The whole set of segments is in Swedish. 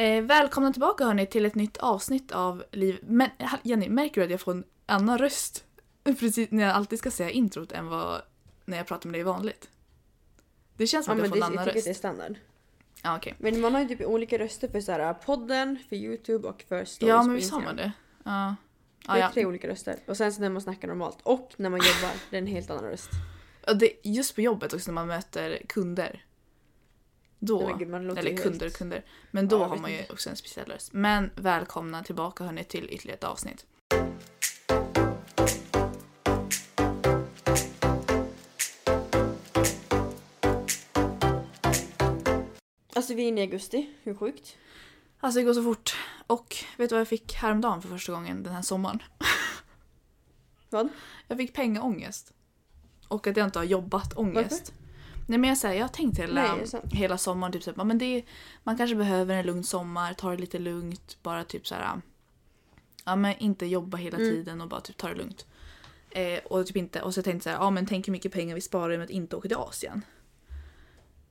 Eh, välkomna tillbaka hörni till ett nytt avsnitt av Liv... Men Jenny, märker du att jag får en annan röst precis när jag alltid ska säga introt än vad när jag pratar med dig vanligt? Det känns som Ja, att jag det, får en jag annan tycker att det är röst. standard. Ja, okej. Men man har ju typ olika röster för så här, podden, för Youtube och för stories Ja, men visst har man det? Ja. Det Ja, är ja. tre olika röster. Och sen så när man snackar normalt och när man jobbar, det är en helt annan röst. Och det, just på jobbet också när man möter kunder. Då, Nej, men gud, eller kunder helt- kunder. Men då Ja, har man ju inte. också en speciell röst. Men välkomna tillbaka hörni till ytterligare ett avsnitt. Alltså vi är inne i augusti, hur sjukt? Alltså det går så fort. Och vet du vad jag fick häromdagen för första gången den här sommaren? Vad? Jag fick pengaångest. Och att jag inte har jobbat ångest. Nej men jag, säger, jag har tänkt hela, Nej, hela sommaren typ så här, men det är, man kanske behöver en lugn sommar, ta det lite lugnt, bara typ så här. Ja men inte jobba hela Mm. tiden och bara typ ta det lugnt. Eh, och typ inte, och så tänkte jag så här, ja men tänk hur mycket pengar vi sparar med att inte åka till Asien.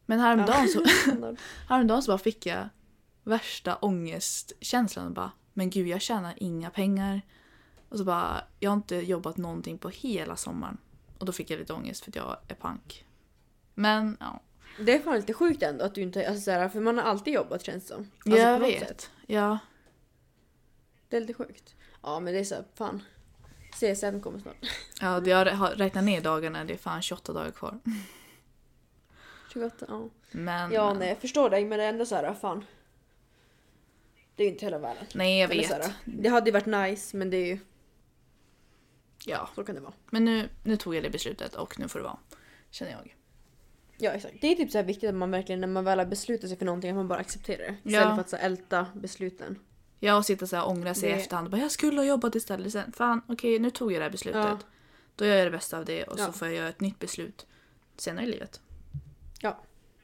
Men häromdagen så, Standard. Häromdagen så bara fick jag värsta ångestkänslan och bara men gud jag tjänar inga pengar. Och så bara jag har inte jobbat någonting på hela sommaren. Och då fick jag lite ångest för att jag är pank. Men ja, Det är fan lite sjukt ändå att du inte, alltså så här, för man har alltid jobbat känns det som. Alltså, jag vet. sätt. Ja, Det är lite sjukt. Ja men det är så här, fan. CSN kommer snart. ja det- jag har räknat ner dagarna, det är fan 28 dagar kvar. 28, ja. Men, Ja men nej jag förstår dig men det är ändå så här, fan. Det är ju inte hela världen. nej jag Eller vet. Här, det hade ju varit nice men det är ju, Ja, så kan det vara. men nu, nu tog jag det beslutet och nu får det vara. Känner jag. Ja exakt. Det är typ så här viktigt att man verkligen när man väl har beslutat sig för någonting att man bara accepterar det. Ja. Istället för att så här, älta besluten. Jag och sitta så här och ångra sig i Det- efterhand bara jag skulle ha jobbat istället sen. Fan okej nu tog jag det här beslutet. Ja. Då gör jag det bästa av det och så Ja. får jag göra ett nytt beslut senare i livet.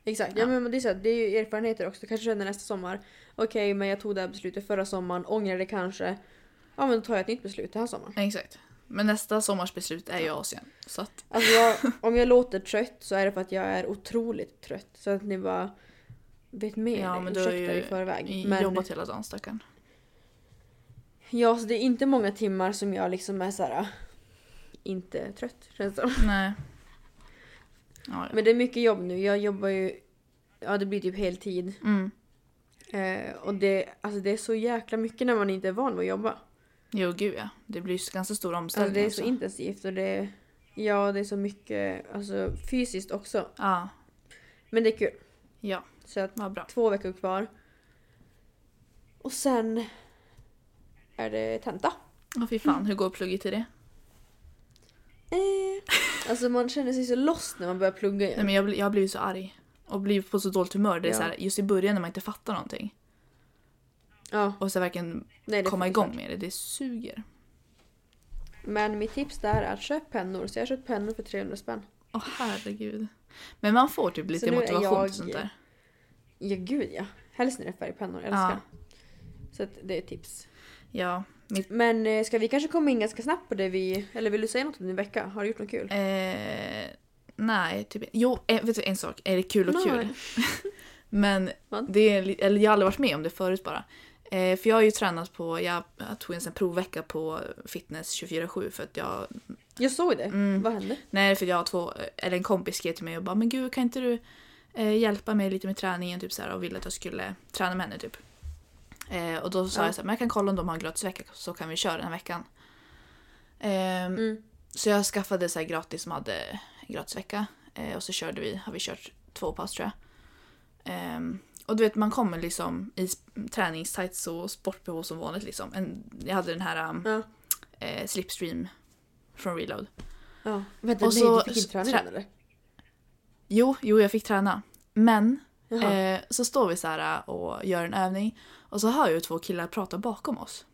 Exakt. Ja, Ja. men det är, så här, det är ju erfarenheter också. Kanske känner nästa sommar. Okej men jag tog det här beslutet förra sommaren, ångrar det kanske. Ja men då tar jag ett nytt beslut den här sommaren. Exakt. Men nästa sommars beslut är ju Asien. Så att, Alltså jag, om jag låter trött så är det för att jag är otroligt trött. Så att ni bara vet med ja men Ursäkta i förväg. Men jobbat hela dagen stackarn. ja, så det är inte många timmar som jag liksom är så här inte trött känns det som. Nej. Ja. Men det är mycket jobb nu. Jag jobbar ju, ja det blir typ heltid. Mm. Eh, och det, alltså det är så jäkla mycket när man inte är van vid att jobba. Jo gud ja. Det blir ju ganska stor Alltså omställning det är också. så intensivt och det, ja det är så mycket, alltså fysiskt också. Ja. Men det är kul. Ja, Så att vad bra. två veckor kvar. Och sen är det tenta. Åh fy fan, hur går plugget till det? Eh, alltså man känner sig så lost när man börjar plugga igen. Nej, men jag, blir- jag har blivit så arg. Och blivit på så dåligt humör. Det är Ja. så här, just i början när man inte fattar någonting. Ja, Och så verkligen nej, komma igång med det. Det suger. Men mitt tips där är att köp pennor. Så jag har köpt pennor för 300 spänn. Åh herregud. Men man får typ lite motivation jag- till sånt där. Ja gud ja. Helst när det är färgpennor. Jag Ja. älskar. Så att det är ett tips. Ja. Mitt, Men eh, ska vi kanske komma in ganska snabbt på det vi... Eller vill du säga något om din vecka? Har du gjort något kul? eh, nej, typ Jo, eh, vet du en sak? Är det kul och Nej. kul? Men det är, eller jag har aldrig varit med om det förut bara. Eh, för jag har ju tränat på, jag, jag tog en sån provvecka på fitness 24-7 för att jag, Jag såg det. Mm. Vad hände? nej för jag har två, eller en kompis skrev till mig och bara men gud kan inte du eh, hjälpa mig lite med träningen typ så här, och ville att jag skulle träna med henne typ. Eh, och då sa Ja. jag så här, men jag kan kolla om de har en gratisvecka så kan vi köra den här veckan. Ehm, Mm. Så jag skaffade så här gratis som hade gratisvecka. Eh, och så körde vi, har vi kört två pass tror jag. Och du vet man kommer liksom i träningstights och sportbehov som vanligt liksom. En, jag hade den här um, Ja. eh, slipstream från reload. ja. Vänta, Och nej så- du fick inte träna trä- eller? Jo, jo jag fick träna. Men eh, så står vi så här och gör en övning. Och så hör jag två killar prata bakom oss.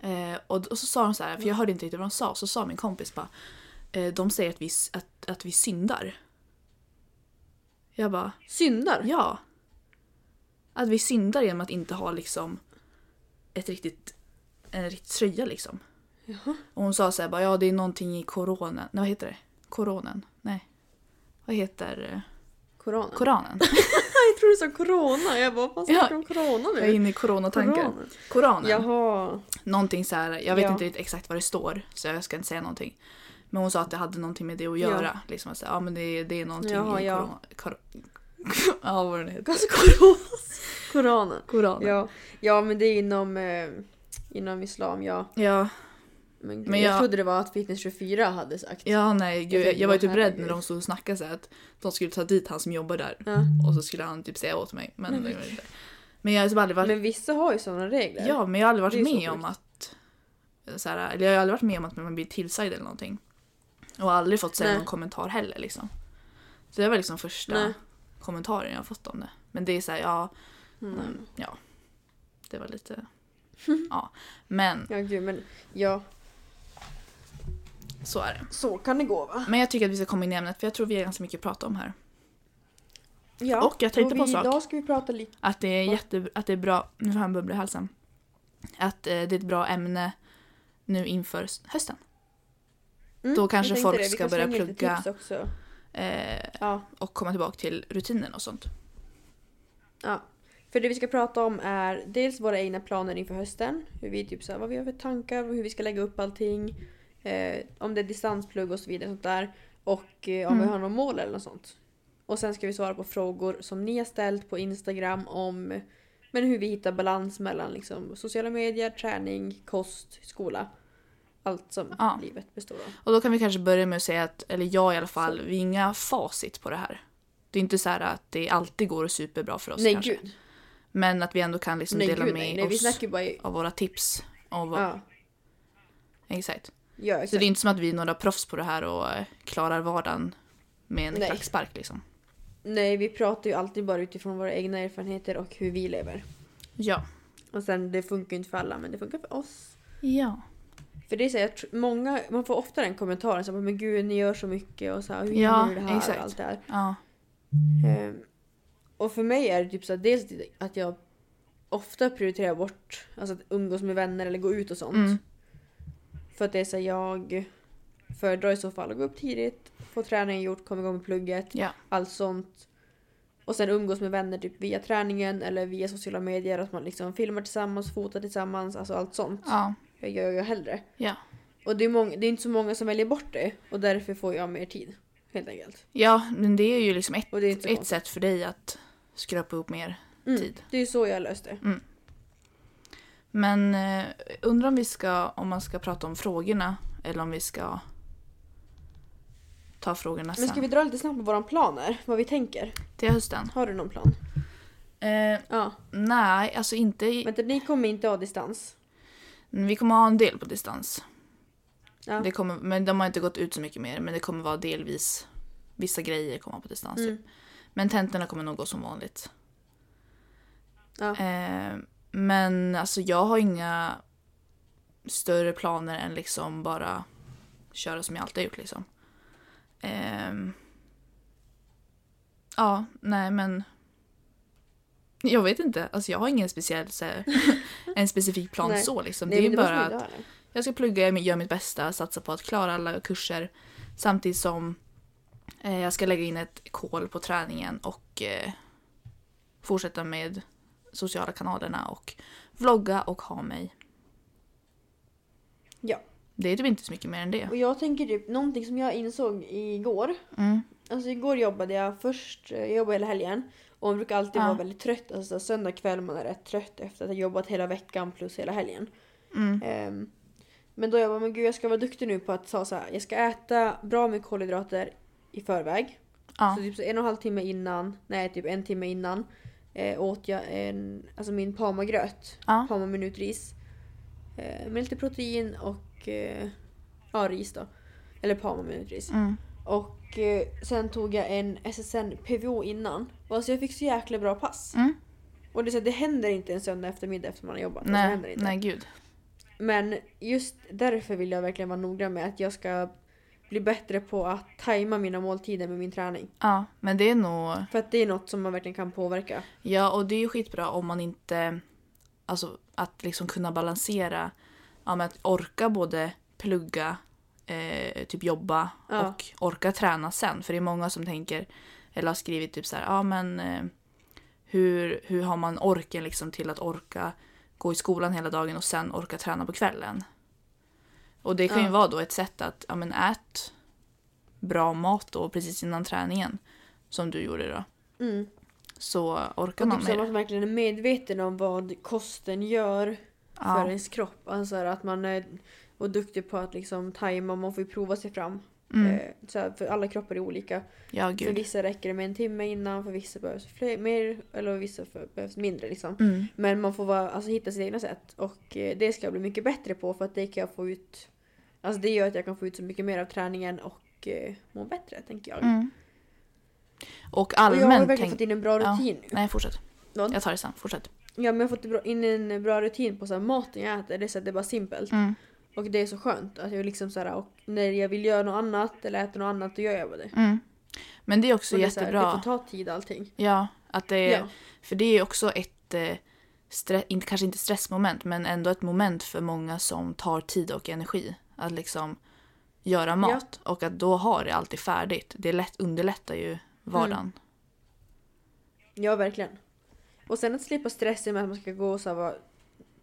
Eh, och, och så sa de så här, för jag hörde inte riktigt vad de sa, så sa min kompis bara eh, De säger att vi, att, att vi syndar. Jag bara, Syndar? ja. Att vi syndar genom att inte ha liksom ett riktigt, en riktig tröja liksom. Jaha. Och hon sa så här, bara, ja det är någonting i coronan. Nej vad heter det? Koronen? Nej. Vad heter eh, Koranen? Koranen? tror du sa corona. Jag bara, vad snackar Ja. om corona Jag är nu? inne i coronatankar. Corona. Koranen. Jaha. Någonting så här, jag vet Ja. inte exakt vad det står så jag ska inte säga någonting. Men hon sa att det hade någonting med det att Ja. göra. Liksom att säga, ja men det, det är någonting Jaha, i ja. corona. ja vad den heter. Alltså corona. Koranen. Koranen. Ja. ja, men det är inom, eh, inom islam, ja. ja. Men, gud, Men jag... jag- trodde det var att Fitness 24 hade sagt. Ja nej gud, Jag jag, jag var ju typ rädd när de stod och snackade så här att de skulle ta dit han som jobbar där. Ja. Och så skulle han typ säga åt mig. Men, det var inte. men jag har typ aldrig varit, Men vissa har ju sådana regler. ja, men jag har aldrig Det är varit så med om att så här, eller jag har aldrig varit med om att man blir tillsagd eller någonting. Och aldrig fått säga Nej. någon kommentar heller liksom. Så det var liksom första Nej. Kommentaren jag fått om det. Men det är så här, ja, Mm. mm, ja. Det var lite, ja. Men Ja, gud, men ja. så är det. Så kan det gå va? Men jag tycker att vi ska komma in i ämnet för jag tror vi har ganska mycket att prata om här. Ja. Och jag tänkte och på en vi, sak. Idag ska vi prata lite... Att det är jätte, att det är bra, nu får han bubbla i halsen. Att eh, det är ett bra ämne nu inför hösten. Mm, Då kanske jag folk. Vi ska börja plugga. Eh, Ja, och komma tillbaka till rutinen och sånt. ja. För det vi ska prata om är dels våra egna planer inför hösten. Hur vi typ så här, vad vi har för tankar, hur vi ska lägga upp allting. Eh, om det är distansplugg och så vidare. Sånt där. Och eh, om Mm. vi har något mål eller något sånt. Och sen ska vi svara på frågor som ni har ställt på Instagram om men hur vi hittar balans mellan liksom, sociala medier, träning, kost, skola. Allt som Ja. livet består av. Och då kan vi kanske börja med att säga att, eller jag i alla fall, vi har inga facit på det här. Det är inte så här att det alltid går superbra för oss nej kanske. gud. Men att vi ändå kan liksom Nej dela gud med nej. nej. Oss i... av våra tips. Och vad, Ja, Exakt. ja Så exakt. det är inte som att vi är några proffs på det här och eh, klarar vardagen med en Nej. klackspark liksom. Nej, vi pratar ju alltid bara utifrån våra egna erfarenheter och hur vi lever. Ja. Och sen, det funkar ju inte för alla, men det funkar för oss. Ja. För det är så här, många, man får ofta den kommentaren här, men gud ni gör så mycket och så här, hur Ja, gör ni det här exakt. och allt det här. Ja. Ehm, och för mig är det typ så här, dels att jag ofta prioriterar bort alltså att umgås med vänner eller gå ut och sånt. Mm. För att det är så här, jag föredrar i så fall att gå upp tidigt, få träningen gjort, komma igång med plugget, Ja. allt sånt. Och sen umgås med vänner typ via träningen eller via sociala medier, att man liksom filmar tillsammans, fotar tillsammans, alltså allt sånt. Ja. Jag gör jag hellre. Ja. Och det är, många, det är inte så många som väljer bort det och därför får jag mer tid. Helt enkelt. Ja, men det är ju liksom ett, ett konstigt. sätt för dig att skrapa upp mer Mm, tid. Det är så jag löste det. Men eh, undrar om vi ska, om man ska prata om frågorna eller om vi ska ta frågorna sen. Men ska vi dra lite snabbt på våra planer? Vad vi tänker? Till hösten? Har du någon plan? Eh, Ja. nej, alltså inte... i- Vänta, ni kommer inte ha distans? Vi kommer ha en del på distans. Ja. Det kommer, men de har inte gått ut så mycket mer. Men det kommer vara delvis... Vissa grejer kommer på distans. Mm. typ. Men tentorna kommer nog gå som vanligt. Ja. Eh, men alltså jag har inga större planer än liksom bara köra som jag alltid har gjort liksom. Ehm, ja, nej men Jag vet inte, alltså jag har ingen speciell så här, en specifik plan Nej. så liksom. Nej, det är måste bara att jag ska plugga, jag gör mitt bästa, satsa på att klara alla kurser. Samtidigt som eh, jag ska lägga in ett kol på träningen och eh, fortsätta med sociala kanalerna och vlogga och ha mig. Ja. Det är typ inte så mycket mer än det. Och jag tänker typ någonting som jag insåg igår. Mm. Alltså igår jobbade jag först, eh, jag jobbade hela helgen. Och man brukar alltid Ja. vara väldigt trött. Alltså söndag kväll man är rätt trött efter att ha jobbat hela veckan plus hela helgen. Mm. Ehm, men då jag bara, men gud jag ska vara duktig nu på att sa så här, jag ska äta bra med kolhydrater i förväg. Ja. Så typ så en och en halv timme innan, nej typ en timme innan eh, åt jag en, alltså min parmagröt. Ja. Parma minutris. Eh, med lite protein och eh, ja, ris då. Eller parma minutris. Mm. Och eh, sen tog jag en SSN PVO innan. Och alltså jag fick så jäkla bra pass. Mm. Och det, så, det händer inte en söndag eftermiddag efter man har jobbat. Alltså, det Nej, händer inte. nej gud. Men just därför vill jag verkligen vara noggrann med att jag ska bli bättre på att tajma mina måltider med min träning. Ja, men det är nog... För att det är något som man verkligen kan påverka. Ja, och det är ju skitbra om man inte... Alltså att liksom kunna balansera, ja, men att orka både plugga, eh, typ jobba Ja. och orka träna sen. För det är många som tänker, eller har skrivit typ så ja men eh, hur, hur har man orken liksom till att orka gå i skolan hela dagen och sen orka träna på kvällen. Och det kan ju Ja. vara då ett sätt att, ja men ät bra mat då precis innan träningen. Som du gjorde då. Mm. Så orkar Och man typ med så att det. man verkligen är medveten om vad kosten gör för Ja. ens kropp. Alltså att man och duktig på att liksom tajma, man får ju prova sig fram. Mm. Eh, så här, för alla kroppar är olika. Ja, För gud. vissa räcker det med en timme innan, för vissa behövs fler, mer eller vissa för, behövs mindre. Liksom. Mm. Men man får vara, alltså, hitta sitt egna sätt och eh, det ska jag bli mycket bättre på för att det kan jag få ut Alltså det gör att jag kan få ut så mycket mer av träningen och eh, må bättre tänker jag. Mm. Och och jag har allmänt verkligen fått in en bra Ja. rutin nu. Nej, fortsätt. Vad? Jag tar det sen. Fortsätt. Ja men jag har fått in en bra rutin på så maten jag äter. Det är, så det är bara simpelt. Mm. Och det är så skönt. Att jag liksom så här, och när jag vill göra något annat eller äta något annat då gör jag bara det. Mm. Men det är också Och det, är här, jättebra. det får ta tid allting. Ja, att det är, Ja. för det är också ett, eh, stre- inte, kanske inte stressmoment, men ändå ett moment för många som tar tid och energi att liksom göra mat. Och att då ha det alltid färdigt. Det lätt, underlättar ju vardagen. Ja verkligen. Och sen att slippa stressen med att man ska gå och så här,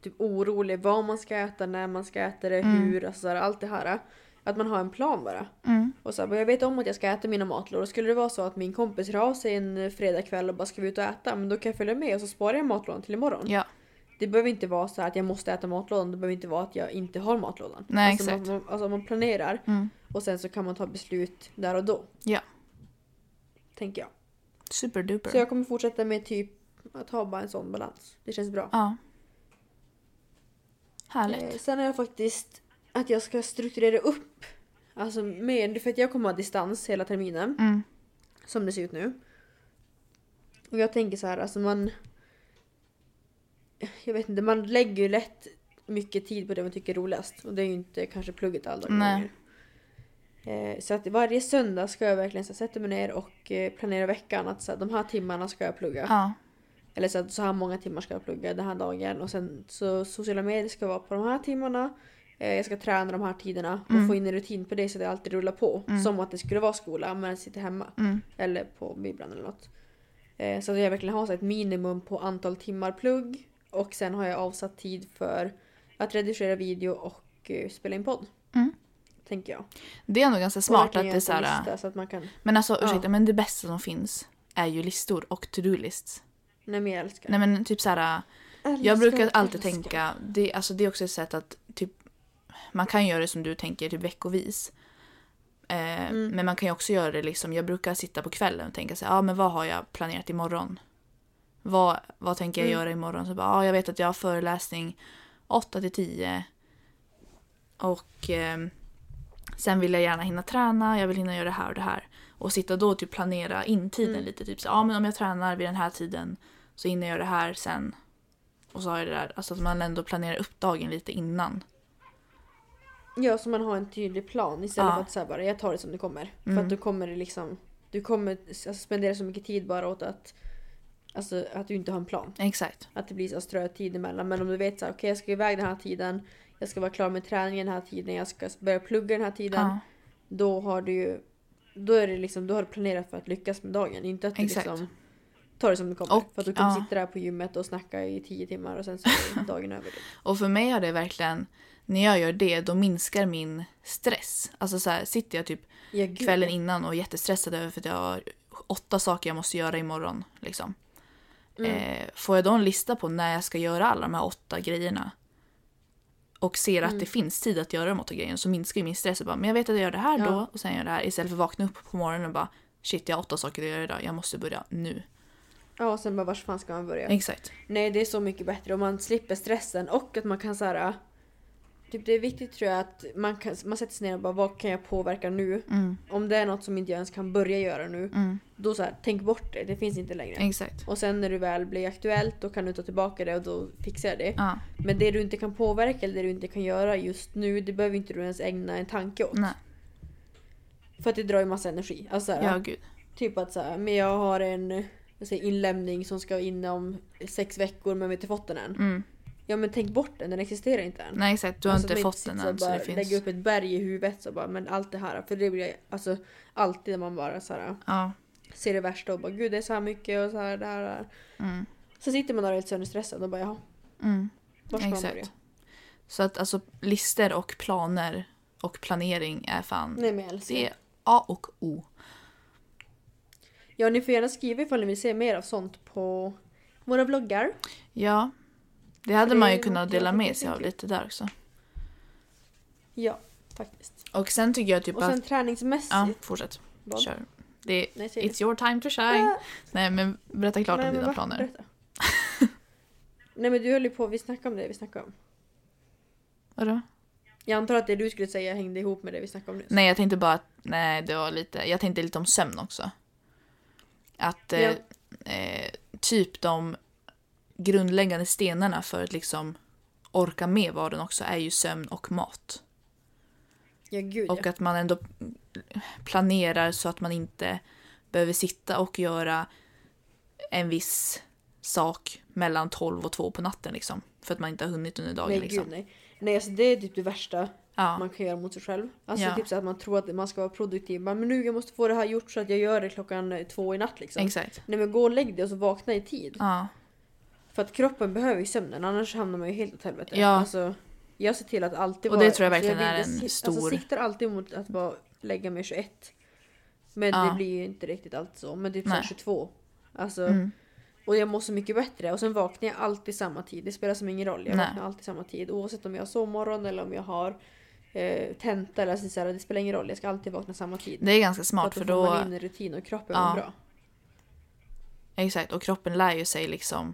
typ orolig vad man ska äta, när man ska äta det, Mm. hur, alltså allt det här. Att man har en plan bara. Mm. Och så här, jag vet om att jag ska äta mina matlådor. Skulle det vara så att min kompis hör av sig en fredagkväll och bara ska vi ut och äta, men då kan jag följa med och så sparar jag matlådan till imorgon. Ja, Det behöver inte vara så att jag måste äta matlådan, det behöver inte vara att jag inte har matlådan. Nej, alltså, exakt. Man, alltså man planerar mm. och sen så kan man ta beslut där och då. Ja. Tänker jag. superduper. Så jag kommer fortsätta med typ att ha bara en sån balans. Det känns bra. Ja. Härligt. Eh, sen är jag faktiskt att jag ska strukturera upp. Alltså mer, för att jag kommer ha distans hela terminen. Mm. Som det ser ut nu. Och jag tänker så här, alltså man... Jag vet inte, man lägger ju lätt mycket tid på det man tycker är roligast. Och det är ju inte kanske plugget alla gånger. Eh, så att varje söndag ska jag verkligen så här, sätta mig ner och eh, planera veckan. Att så här, de här timmarna ska jag plugga. Ja. Eller så, att så här många timmar ska jag plugga den här dagen. Och sen så sociala medier ska vara på de här timmarna. Eh, jag ska träna de här tiderna och Mm. få in en rutin på det så att det alltid rullar på. Mm. Som att det skulle vara skola men jag sitter hemma. Mm. Eller på bibblan eller något. Eh, så att jag verkligen har så ett minimum på antal timmar plugg. Och sen har jag avsatt tid för att redigera video och eh, spela in podd. Mm. Tänker jag. Det är ändå ganska smart att det är så göra en här, lista så att man kan... Men alltså Ja. ursäkta, men det bästa som finns är ju listor och to-do-lists. Nej men jag älskar. Nej men typ så här. Älskar, Jag brukar alltid älskar. tänka, det, alltså det är också ett sätt att typ, man kan göra det som du tänker typ veckovis. Eh, Mm. Men man kan ju också göra det liksom, jag brukar sitta på kvällen och tänka så ja men vad har jag planerat imorgon? Vad, vad tänker jag Mm. göra imorgon? Så bara, ja jag vet att jag har föreläsning 8 till 10. Och ehm, sen vill jag gärna hinna träna, jag vill hinna göra det här och det här. Och sitta då och typ planera in tiden Mm. lite. Typ så, ja men om jag tränar vid den här tiden så hinner jag det här sen. Och så har jag det där. Alltså att man ändå planerar upp dagen lite innan. Ja, så man har en tydlig plan istället Ja. för att säga bara jag tar det som det kommer. För Mm. att då kommer det liksom... Du kommer alltså, spendera så mycket tid bara åt att... Alltså att du inte har en plan. Exakt. Att det blir så ströd tid emellan. Men om du vet så här, okej jag ska iväg den här tiden. Jag ska vara klar med träningen den här tiden. Jag ska börja plugga den här tiden. Ja, Då har du ju... Då är det liksom, då har du planerat för att lyckas med dagen. Inte att du Exakt. liksom tar det som det kommer. Och, för att du kommer ja. sitta där på gymmet och snacka i tio timmar och sen så är dagen över. Och för mig har det verkligen, när jag gör det, då minskar min stress. Alltså så här, sitter jag typ Ja, kvällen innan och är jättestressad över för att jag har åtta saker jag måste göra imorgon. Liksom. Mm. Eh, får jag då en lista på när jag ska göra alla de här åtta grejerna och ser att Mm. det finns tid att göra de åtta grejerna så minskar ju min stress. Och bara, men jag vet att jag gör det här Ja. då och sen gör jag det här istället för att vakna upp på morgonen och bara shit jag har åtta saker att göra idag, jag måste börja nu. Ja, och sen bara vars fan ska man börja? Exakt. Nej, det är så mycket bättre och man slipper stressen och att man kan så här. Typ det är viktigt tror jag att man, kan, man sätter sig ner och bara vad kan jag påverka nu? Mm, Om det är något som inte jag ens kan börja göra nu, mm, då så här, tänk bort det, det finns inte längre. exakt. Och sen när du väl blir aktuellt då kan du ta tillbaka det och då fixar jag det. Ja, Men det du inte kan påverka eller det du inte kan göra just nu, det behöver inte du ens ägna en tanke åt. nej. För att det drar ju massa energi. Alltså, här, Ja, gud. Typ att så här, men jag har en jag säger, inlämning som ska in om sex veckor men vi har inte fått den än. Mm. Ja men tänk bort den, den existerar inte än. Nej, exakt. Du har Alltså, inte fått den än så bara det finns... Lägga upp ett berg i huvudet så bara, men allt det här. För det blir jag, alltså alltid när man bara så här. Ja. ser det värsta och bara gud det är så här mycket och så här det här. Det här. Mm. Så sitter man där helt sönderstressad och bara jaha, Mm. var ska man Exakt. börja? Så att alltså lister och planer och planering är fan... Nej men jag älskar det det. är A och O. Ja ni får gärna skriva ifall ni vill se mer av sånt på våra vloggar. Ja. Det hade man ju kunnat något jag dela med sig av lite där också. Ja, faktiskt. Och sen tycker jag typ Och sen att... träningsmässigt. Ja, fortsätt. vad? Kör. Det är, Nej, it's your time to shine. Ah. Nej men berätta klart Nej, om dina planer. Berätta. Nej men du höll ju på, vi snackade om det vi snackade om. Vadå? Jag antar att det du skulle säga hängde ihop med det vi snackade om nyss. Nej jag tänkte bara att, nej det var lite, jag tänkte lite om sömn också. Att eh, Ja. eh, typ de grundläggande stenarna för att liksom orka med vardagen också är ju sömn och mat. Ja gud Och ja. att man ändå planerar så att man inte behöver sitta och göra en viss sak mellan 12 och 2 på natten liksom. För att man inte har hunnit under dagen Nej liksom. gud nej. Nej alltså det är typ det värsta Ja, man kan göra mot sig själv. Alltså Ja. typ så att man tror att man ska vara produktiv. Men nu jag måste få det här gjort så att jag gör det klockan två i natt liksom. exakt. Nej men gå och lägg dig och så vakna i tid. Ja, För att kroppen behöver ju sömnen annars hamnar man ju helt åt helvete. Ja. Alltså, jag ser till att alltid Och vara... det tror jag alltså, verkligen vill- är en jag stor- Alltså siktar alltid mot att vara, lägga mig 21. Men Ja. det blir ju inte riktigt alltid så. Men typ så här Nej. 22. Alltså, mm. Och jag mår så mycket bättre. Och sen vaknar jag alltid samma tid. Det spelar som ingen roll. Jag Nej. vaknar alltid samma tid. Oavsett om jag har sovmorgon eller om jag har eh, tenta eller så här, Det spelar ingen roll. Jag ska alltid vakna samma tid. det är ganska För smart för då får då... man in en rutin och kroppen Ja. mår bra. Exakt, och kroppen lär ju sig liksom...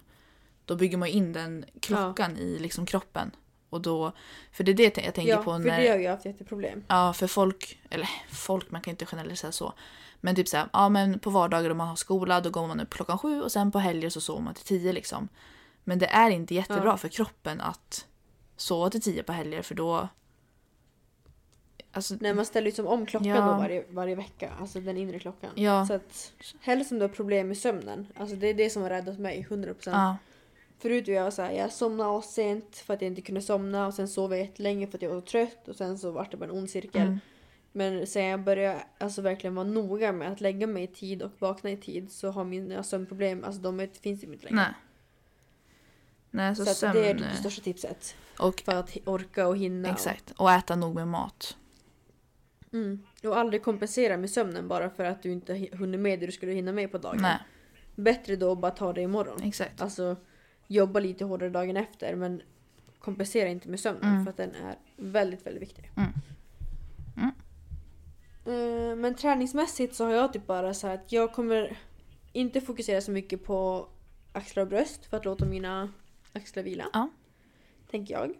Då bygger man in den klockan i liksom kroppen. Och då... För det är det jag tänker Ja, på för när... det har jag haft jätteproblem. Ja, för folk... Eller folk, man kan inte generalisera så. Men typ såhär, ja men på vardagar om man har skola då går man upp klockan sju och sen på helger så sover man till tio liksom. Men det är inte jättebra Ja. för kroppen att sova till tio på helger för då... Alltså, Nej, man ställer ju som om klockan Ja. då varje, varje vecka. Alltså den inre klockan. Ja. Så att helst om du har problem med sömnen. Alltså det är det som har räddat mig 100%. ja, Förut var jag så här, jag somnade sent för att jag inte kunde somna och sen sov jag jättelänge för att jag var trött och sen så var det bara en ond cirkel. mm, Men sen jag började alltså verkligen vara noga med att lägga mig i tid och vakna i tid så har mina sömnproblem, alltså de finns inte längre. nej. Nej, så, Så, sömn... det är det största tipset. Och För att orka och hinna. Exakt. Och äta nog med mat. Och, mm. och aldrig kompensera med sömnen bara för att du inte hunnit med det du skulle hinna med på dagen. Nej, Bättre då att bara ta det imorgon. exakt. Alltså jobba lite hårdare dagen efter men kompensera inte med sömnen Mm. för att den är väldigt, väldigt viktig. Mm. Mm. Eh, Men träningsmässigt så har jag typ bara så att jag kommer inte fokusera så mycket på axlar och bröst för att låta mina axlar vila. Ja. Tänker jag.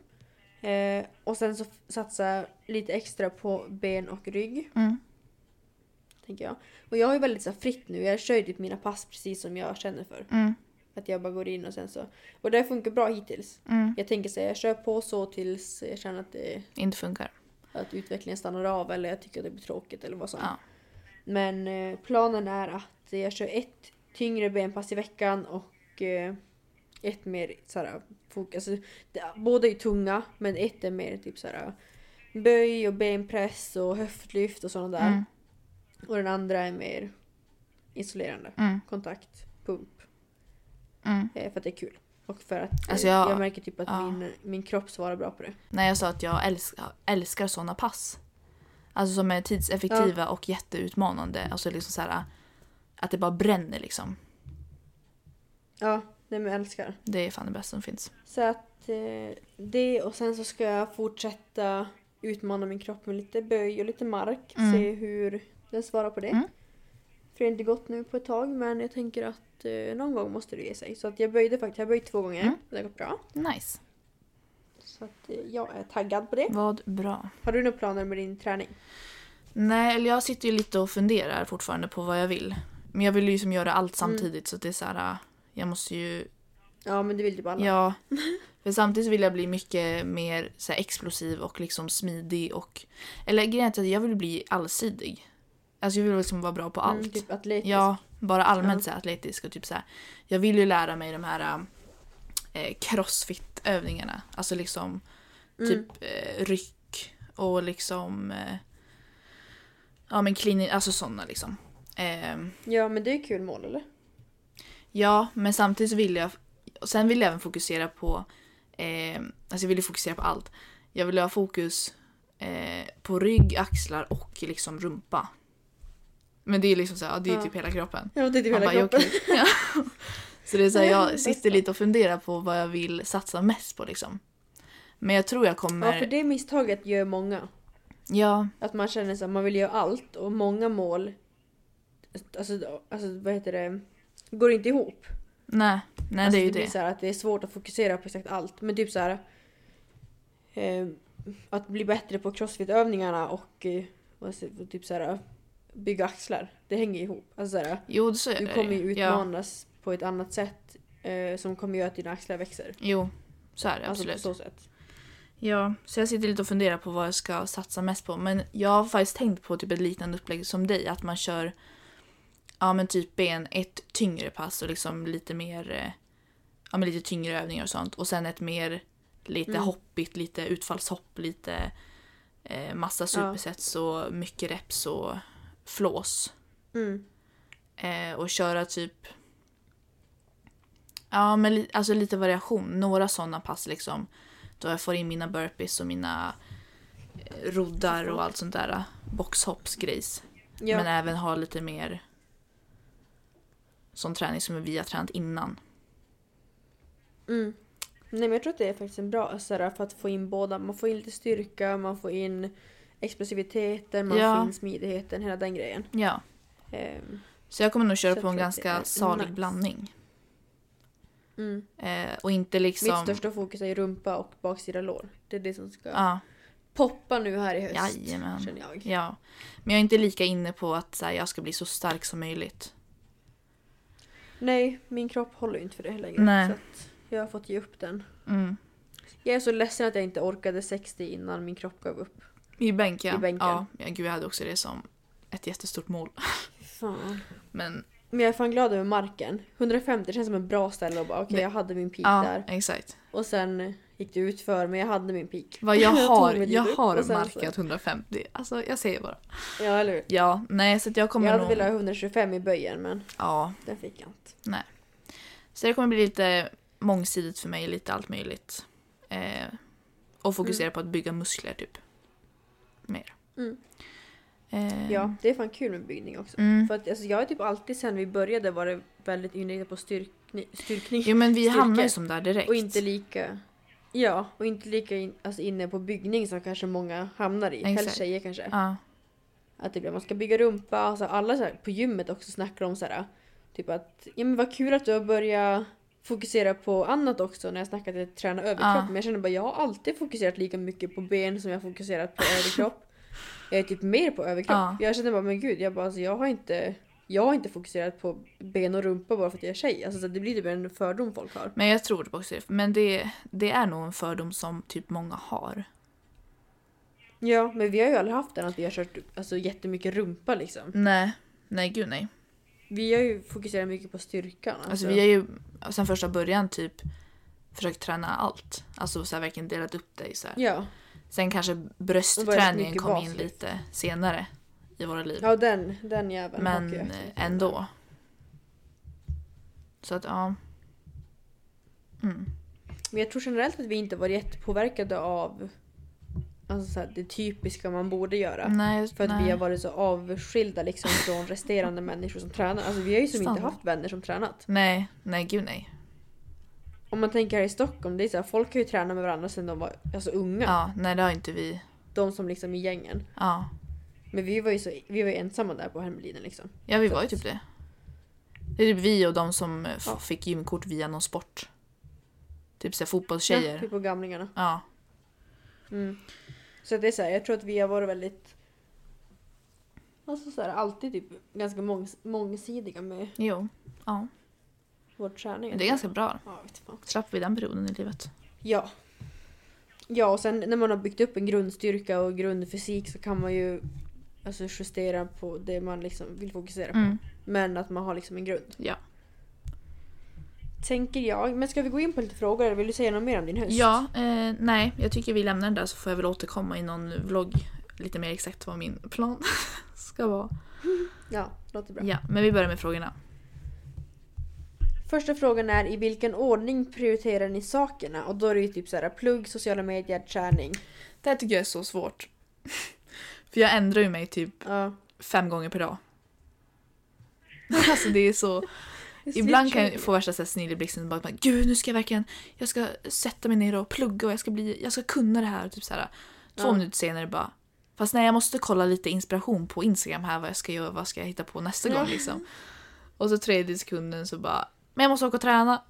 Eh, och sen så satsa lite extra på ben och rygg. Mm. Tänker jag. Och jag ju väldigt så fritt nu. Jag kör ju typ mina pass precis som jag känner för. Mm. Att jag bara går in och sen så. Och det funkar bra hittills. Mm. Jag tänker säga jag kör på så tills jag känner att, det, Inte funkar. att utvecklingen stannar av eller jag tycker att det blir tråkigt eller vad som. Ja. Men eh, planen är att jag kör ett tyngre benpass i veckan och eh, ett mer såhär fokus. Alltså, det, båda är ju tunga men ett är mer typ såhär böj och benpress och höftlyft och sådana där. Mm. Och den andra är mer isolerande. Mm. Kontakt, pump. Mm. Eh, för att det är kul. Och för att eh, Alltså, jag, jag- märker typ att ja. min, min kropp svarar bra på det. När jag sa att jag älskar, älskar såna pass. Alltså som är tidseffektiva och jätteutmanande. Alltså liksom så här, att det bara bränner liksom. Ja, nej men jag älskar. Det är fan det bästa som finns. Så att eh, det och sen så ska jag fortsätta utmana min kropp med lite böj och lite mark. Mm. Se hur den svarar på det. Mm. För det har inte gått nu på ett tag men jag tänker att eh, någon gång måste det ge sig. Så att jag böjde faktiskt, jag böjt två gånger. Mm. Det har gått bra. Nice. Så att eh, jag är taggad på det. Vad bra. Har du några planer med din träning? Nej, eller jag sitter ju lite och funderar fortfarande på vad jag vill. Men jag vill ju liksom göra allt Mm. samtidigt så att det är så här. Jag måste ju Ja men det vill typ alla. Ja. För samtidigt vill jag bli mycket mer så här, explosiv och liksom smidig och... Eller grejen är att jag vill bli allsidig. Alltså jag vill liksom vara bra på allt. Mm, typ atletisk. Ja, bara allmänt så här, atletisk och typ så här. Jag vill ju lära mig de här eh, crossfit-övningarna. Alltså liksom Mm. typ eh, ryck och liksom... Eh, ja men clean, alltså sådana liksom. Ehm, Ja, men det är kul mål eller? ja, men samtidigt så vill jag... Och sen vill jag även fokusera på... Eh, alltså jag vill ju fokusera på allt. Jag vill ha fokus eh, på rygg, axlar och liksom rumpa. Men det är liksom så här, det är typ hela kroppen. Ja, det är typ hela bara, kroppen. okej. Ja. Så det är så här, jag sitter lite och funderar på vad jag vill satsa mest på liksom. Men jag tror jag kommer... Ja, för det misstaget gör många. Ja, Att man känner att man vill göra allt och många mål, alltså, alltså vad heter det, går inte ihop. nej. Nej alltså, det är ju blir det. Så här att det är svårt att fokusera på exakt allt. Men typ så här. Eh, att bli bättre på crossfit-övningarna och eh, och typ så här, bygga axlar. Det hänger ihop. Alltså så här, Jo, så är du det kommer ju Ja, utmanas på ett annat sätt eh, som kommer göra att dina axlar växer. jo, så är det Alltså absolut. på så sätt. Ja, så jag sitter lite och funderar på vad jag ska satsa mest på. Men jag har faktiskt tänkt på typ ett liknande upplägg som dig. Att man kör ja, men typ ben, ett tyngre pass och liksom lite mer eh, ja, men lite tyngre övningar och sånt. Och sen ett mer lite Mm. hoppigt, lite utfallshopp, lite eh, massa supersets och mycket reps och flås. Mm. Eh, och köra typ Ja men li- alltså lite variation. Några sådana pass liksom. Då jag får in mina burpees och mina eh, roddar och allt sånt där. Boxhoppsgrejs. Ja. Men även ha lite mer sån träning som vi har tränat innan. Mm. Nej men jag tror att det är faktiskt en bra så här, för att få in båda. Man får in lite styrka, man får in explosiviteten, man Ja. får in smidigheten, hela den grejen. Ja. Ehm, Så jag kommer nog köra på en ganska salig nice. blandning. mm. Eh, och inte liksom... Mitt största fokus är rumpa och baksida lår. Det är det som ska Ja, poppa nu här i höst. jajamän. Känner jag. Ja. Men jag är inte lika inne på att här, jag ska bli så stark som möjligt. Nej, min kropp håller ju inte för det längre. Nej. Så jag har fått ge upp den. Mm. Jag är så ledsen att jag inte orkade 60 innan min kropp gav upp. I bänk ja. I bänken. Ja, ja, gud jag hade också det som ett jättestort mål. Fan. Men Men jag är fan glad över marken. 150 känns som en bra ställe och bara okej Det- jag hade min peak ja, där. exakt. Och sen gick det ut för men jag hade min peak. Vad jag har, jag har markat 150. Alltså jag säger bara. Ja eller hur? Ja, nej så att jag kommer Jag hade nog... velat ha 125 i böjen men Ja, den fick jag inte. så det kommer bli lite mångsidigt för mig, lite allt möjligt. Eh, och fokusera på att bygga muskler typ. Mer. Mm. Eh, Ja, det är fan kul med byggning också. Mm. För att alltså, jag har typ alltid sen vi började varit väldigt inriktad på styrkning, styrkning. Jo men vi Styrka. hamnar ju som där direkt. Och inte lika Ja, och inte lika in, alltså inne på byggning som kanske många hamnar i. Helst Exakt. tjejer kanske. Ja. Att det blir, man ska bygga rumpa. Alltså alla så här, på gymmet också snackar om så här, typ att ja men vad kul att du har börjat fokusera på annat också när jag snackar till att träna överkropp. Ja. Men jag känner bara jag har alltid fokuserat lika mycket på ben som jag har fokuserat på överkropp. Jag är typ mer på överkropp. Ja. Jag känner bara men gud, jag, bara, alltså, jag har inte jag har inte fokuserat på ben och rumpa bara för att jag är tjej. Alltså, så det blir typ en fördom folk har. Men jag tror också det. Men det, det är nog en fördom som typ många har. Ja, men vi har ju aldrig haft den att vi har kört alltså, jättemycket rumpa liksom. Nej, nej gud nej. Vi har ju fokuserat mycket på styrkan. Alltså vi har ju sen första början typ försökt träna allt. Alltså så här, verkligen delat upp det i så här. Ja, Sen kanske bröstträningen kom in lite senare i våra liv. ja den, den jäveln Men ändå. Så att ja. Mm. Men jag tror generellt att vi inte varit jättepåverkade av alltså, så här, det typiska man borde göra. Nej, För att nej. vi har varit så avskilda liksom, från resterande människor som tränar. Alltså, vi har ju som inte haft vänner som tränat. nej, nej gud nej. Om man tänker här i Stockholm, det är så här, folk har ju tränat med varandra sedan de var alltså, unga. Ja, nej det har inte vi. De som liksom i gängen. Ja, Men vi var ju, så, vi var ensamma där på Hermelinen liksom. ja vi Så var ju typ det. Det är typ vi och de som eh, Ja. fick gymkort via någon sport. Typ såhär fotbollstjejer. Ja, typ på gamlingarna. Ja. Mm. Så det är så här, jag tror att vi har varit väldigt Alltså så här, alltid typ ganska mångs- mångsidiga med Jo. Ja. vår träning. Men det är ganska bra. Ja, vet fan. Slapp vi den perioden i livet. Ja. Ja, och sen när man har byggt upp en grundstyrka och grundfysik så kan man ju alltså, justera på det man liksom vill fokusera på. Mm. Men att man har liksom en grund. Ja. Tänker jag. Men ska vi gå in på lite frågor? eller Vill du säga något mer om din höst? Ja, eh, nej. Jag tycker vi lämnar den där så får jag väl återkomma i någon vlogg lite mer exakt vad min plan ska vara. Ja, låter bra. Ja, men vi börjar med frågorna. Första frågan är i vilken ordning prioriterar ni sakerna? Och då är det ju typ så här plugg, sociala medier, träning. Det här tycker jag är så svårt. För jag ändrar ju mig typ Ja. fem gånger per dag. alltså det är så... Ibland kan jag få värsta snilleblixten bara, gud nu ska jag verkligen, jag ska sätta mig ner och plugga och jag ska bli, jag ska kunna det här. Typ så här. Två Ja. minuter senare bara, fast nej jag måste kolla lite inspiration på Instagram här vad jag ska göra, vad ska jag hitta på nästa Ja. gång liksom. Och så tredje sekunden så bara, men jag måste åka och träna.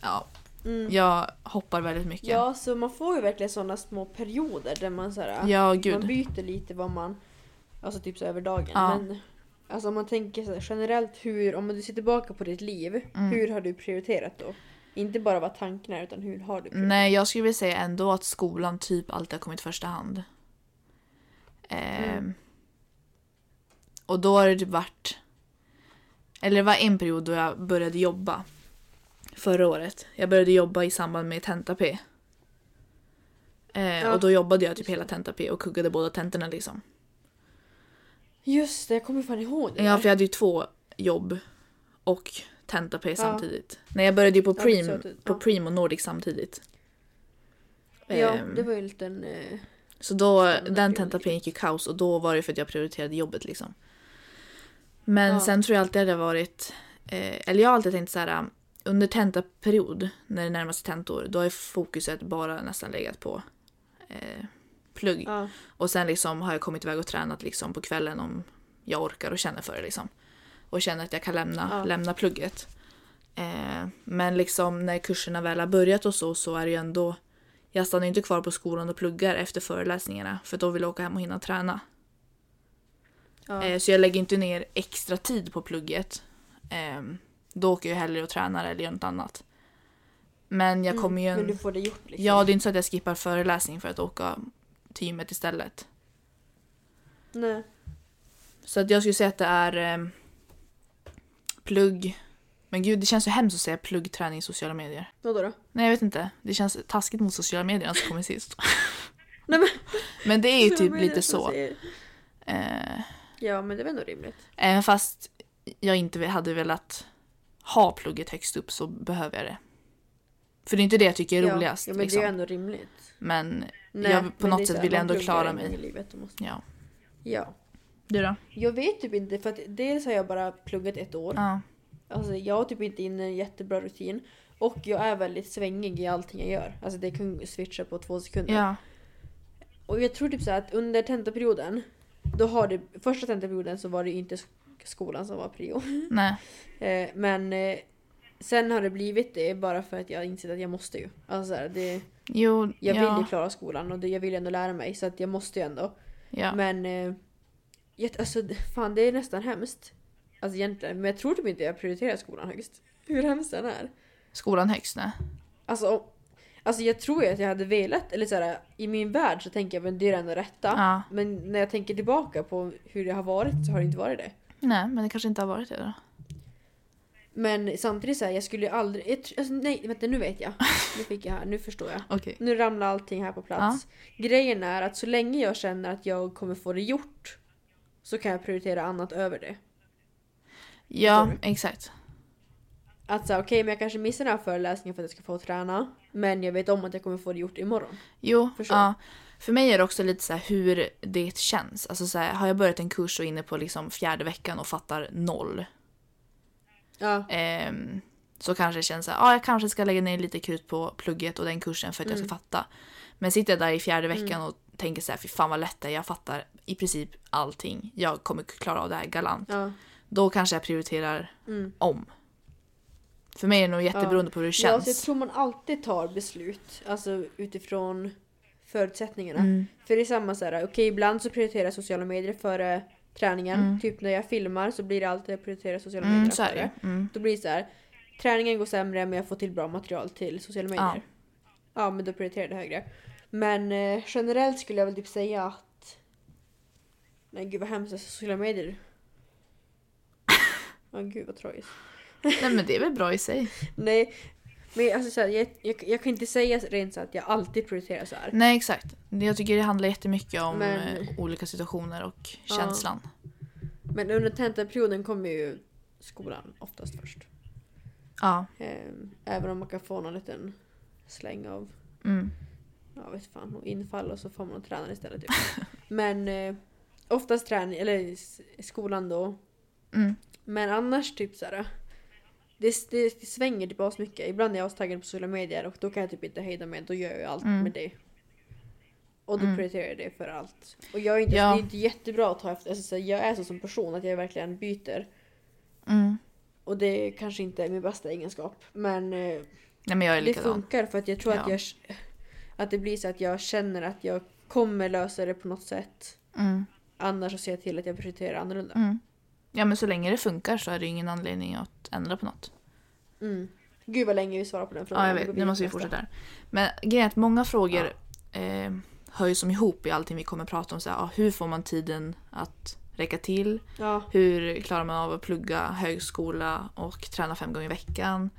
Ja, Mm. jag hoppar väldigt mycket. Ja, så man får ju verkligen sådana små perioder där man så här, ja man byter lite vad man, alltså typ så över dagen. Ja. Men alltså om man tänker så här, generellt hur, om du ser tillbaka på ditt liv, Mm. hur har du prioriterat då? Inte bara vad tanken är utan hur har du prioriterat? Nej, jag skulle vilja säga ändå att skolan typ alltid har kommit första hand. Ehm, Mm. Och då har det typ varit... Eller det var en period då jag började jobba. Förra året. Jag började jobba i samband med tenta-P. Eh, Ja, och då jobbade jag typ hela tenta-P och kuggade båda tentorna liksom. Just det, jag kommer fan ihåg det Ja, för jag hade ju två jobb och tenta-P Ja. samtidigt. Nej, jag började ju på Ja, att du- på ja. Prim och Nordic samtidigt. Ja, Ehm, det var ju en liten... Eh, Så då, den tentapen gick ju kaos och då var det för att jag prioriterade jobbet liksom. Men Ja. sen tror jag alltid att det har varit, eh, eller jag har alltid tänkt så här under tentaperiod, när det närmar sig tentor, då är fokuset bara nästan legat på eh, plugg. ja. Och sen liksom har jag kommit iväg och tränat liksom på kvällen om jag orkar och känner för det liksom. Och känner att jag kan lämna, Ja. lämna plugget. Eh, men liksom när kurserna väl har börjat och så, så är det ju ändå... Jag stannar ju inte kvar på skolan och pluggar efter föreläsningarna för då vill jag åka hem och hinna träna. ja. Eh, så jag lägger inte ner extra tid på plugget. Eh, då åker jag hellre och tränar eller gör något annat. Men jag kommer ju... Mm, En... Men du får det gjort liksom. Ja, det är inte så att jag skippar föreläsning för att åka till gymmet istället. Nej. Så att jag skulle säga att det är eh, plugg. Men gud, det känns så hemskt att säga plugg, träning, sociala medier. Vadå då? Nej, jag vet inte. Det känns taskigt mot sociala medier som kommer sist. Nej, men- men det är ju typ är lite så. Eh, Ja, men det var nog rimligt. även fast jag inte hade velat ha plugget högst upp så behöver jag det. För det är inte det jag tycker är ja. roligast. Ja, men liksom. det är ju ändå rimligt. Men Nej, Jag- på men något sätt vill jag ändå klara mig. I livet, måste... ja. Ja. Du då? Jag vet typ inte, för att dels har jag bara pluggat ett år. Ja. Alltså jag har typ inte in en jättebra rutin. Och jag är väldigt svängig i allting jag gör. Alltså det kan switcha på två sekunder. Ja. Och jag tror typ så att under tentaperioden, då har det, första tentaperioden så var det inte sk- skolan som var prio. Nej. Eh, men eh, sen har det blivit det bara för att jag insett att jag måste ju. Alltså här, det, Jo, jag ja. vill ju klara skolan och det, jag vill ändå lära mig så att jag måste ju ändå. Ja. Men eh, jag, alltså fan det är nästan hemskt. Alltså egentligen, men jag tror typ inte jag prioriterar skolan högst. Hur hemskt den är. Skolan högst, nej. Alltså, om- alltså jag tror ju att jag hade velat, eller så här, i min värld så tänker jag men det är det enda rätta. Ja. Men när jag tänker tillbaka på hur det har varit så har det inte varit det. Nej, men det kanske inte har varit det då. Men samtidigt så här, jag skulle ju aldrig... Jag, tr- alltså, nej, vänta nu vet jag. Nu fick jag här, nu förstår jag. Okej. Nu ramlar allting här på plats. Grejen är att så länge jag känner att jag kommer få det gjort så kan jag prioritera annat över det. Ja, exakt. Att säga okej, men jag kanske missar den här föreläsningen för att jag ska få träna. Men jag vet om att jag kommer få det gjort imorgon. Jo, Förstår. ja. För mig är det också lite så här hur det känns. Alltså så här, har jag börjat en kurs och är inne på liksom fjärde veckan och fattar noll. Ja, ehm, så kanske det känns så här, ja jag kanske ska lägga ner lite krut på plugget och den kursen för att jag ska Mm. fatta. Men sitter jag där i fjärde veckan och tänker så här, fy fan vad lätt det är, jag fattar i princip allting. Jag kommer klara av det här galant. ja. Då kanske jag prioriterar Mm. om. För mig är det nog jätteberoende på hur det Ja, känns. så jag tror man alltid tar beslut alltså utifrån förutsättningarna. Mm. För det är samma så här, okej ibland så prioriterar jag sociala medier före träningen. Mm. Typ när jag filmar så blir det alltid att prioritera sociala Mm, medier så är det. Mm. Då blir det så här, träningen går sämre men jag får till bra material till sociala medier. Ja, men då prioriterar jag det högre. Men eh, generellt skulle jag väl typ säga att... Nej gud vad hemskt, alltså, sociala medier. Ja gud vad tragiskt. Nej men det är väl bra i sig. Nej, men alltså så här, jag, jag, jag kan inte säga rent så att jag alltid prioriterar så här. Nej exakt. Jag tycker det handlar jättemycket om Men- eh, olika situationer och Ja. känslan. Men under tentaperioden kommer ju skolan oftast först. Ja. Ehm, Även om man kan få någon liten släng av Mm. ja, vet fan, och infall och så får man träna istället. Typ. Men eh, oftast träning, eller skolan då. Mm. Men annars typ såhär. Det, det, det svänger typ så mycket. Ibland är jag taggad på sociala medier och då kan jag typ inte hejda mig. Då gör jag allt Mm. med det. Och då Mm. prioriterar jag det för allt. Och jag är inte, Ja. det är inte jättebra att ta efter. Alltså, jag är så som person att jag verkligen byter. Mm. Och det kanske inte är min bästa egenskap. Men eh, Nej men jag är det funkar för att jag tror att Ja. jag att det blir så att jag känner att jag kommer lösa det på något sätt. Mm. Annars så ser jag till att jag prioriterar annorlunda. Mm. Ja men så länge det funkar så är det ingen anledning att ändra på något. Mm. Gud vad länge vi svarar på den frågan. Ja jag vet, nu måste vi fortsätta. här. Men grejen är att många frågor eh, hör ju som ihop i allting vi kommer prata om. Så här, ja, hur får man tiden att räcka till? Ja. Hur klarar man av att plugga högskola och träna fem gånger i veckan?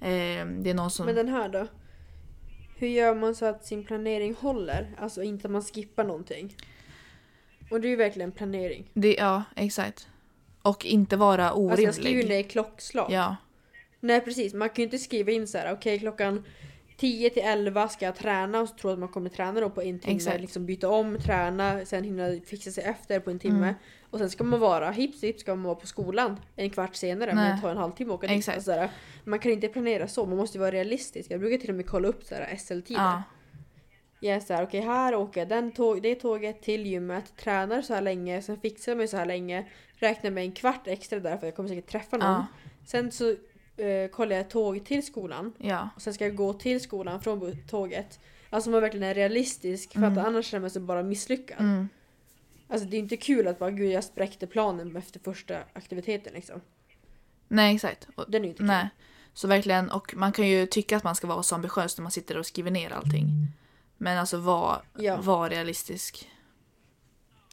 Eh, det är någon som... Men den här då? Hur gör man så att sin planering håller? Alltså inte att man skippar någonting. Och det är ju verkligen planering. Det, ja, exakt. Och inte vara orimlig. Alltså jag skriver i klockslag. Ja, Nej precis, man kan ju inte skriva in så här. okej klockan 10 till 11 ska jag träna och så tror att man kommer träna då på en timme. Exakt. Liksom byta om, träna, sen hinna fixa sig efter på en timme. Mm. Och sen ska man vara, hips hips ska man vara på skolan en kvart senare Nej. men tar en halvtimme att åka dit. Alltså, så här, man kan inte planera så, man måste ju vara realistisk. Jag brukar till och med kolla upp SL-tider. ja, Jag är såhär, okej här åker jag den tåg, det tåget till gymmet, tränar så här länge, sen fixar jag mig så här länge, räknar med en kvart extra där för jag kommer säkert träffa någon. ja, Sen så eh, kollar jag tåg till skolan ja. och sen ska jag gå till skolan från tåget. Alltså man verkligen är realistisk för att Mm. annars känner man sig bara misslyckad. Mm. Alltså det är inte kul att bara gud jag spräckte planen efter första aktiviteten liksom. Nej, exakt. Och, Den är inte kul. nej. Så verkligen, och man kan ju tycka att man ska vara så ambitiös när man sitter och skriver ner allting. Men alltså var, Ja. var realistisk.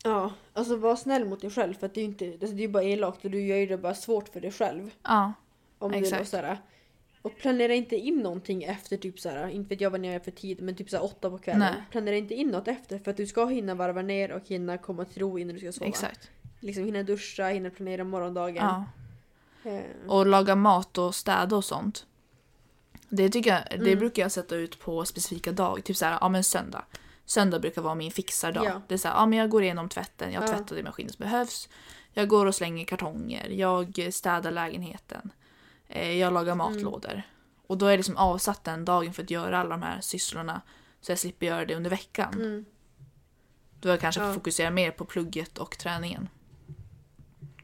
Ja, alltså var snäll mot dig själv för att det är ju inte, alltså, det är ju bara elakt och du gör ju det bara svårt för dig själv. Ja, Om du Exakt. då såhär, och planera inte in någonting efter typ såhär, inte vet jag vad ni gör för tid, men typ såhär åtta på kvällen. Nej. Planera inte in något efter för att du ska hinna varva ner och hinna komma till ro innan du ska sova. exakt. Liksom hinna duscha, hinna planera morgondagen. Ja. Eh, Och laga mat och städa och sånt. Det, tycker jag, det Mm. brukar jag sätta ut på specifika dagar. Typ såhär, ja men söndag. Söndag brukar vara min fixardag. Ja. Det är såhär, ja men jag går igenom tvätten, jag Ja. tvättar det maskin som behövs. Jag går och slänger kartonger, jag städar lägenheten. Eh, jag lagar Mm. matlådor. Och då är jag liksom avsatt den dagen för att göra alla de här sysslorna. Så jag slipper göra det under veckan. mm, Då jag kanske Ja. fokuserar mer på plugget och träningen.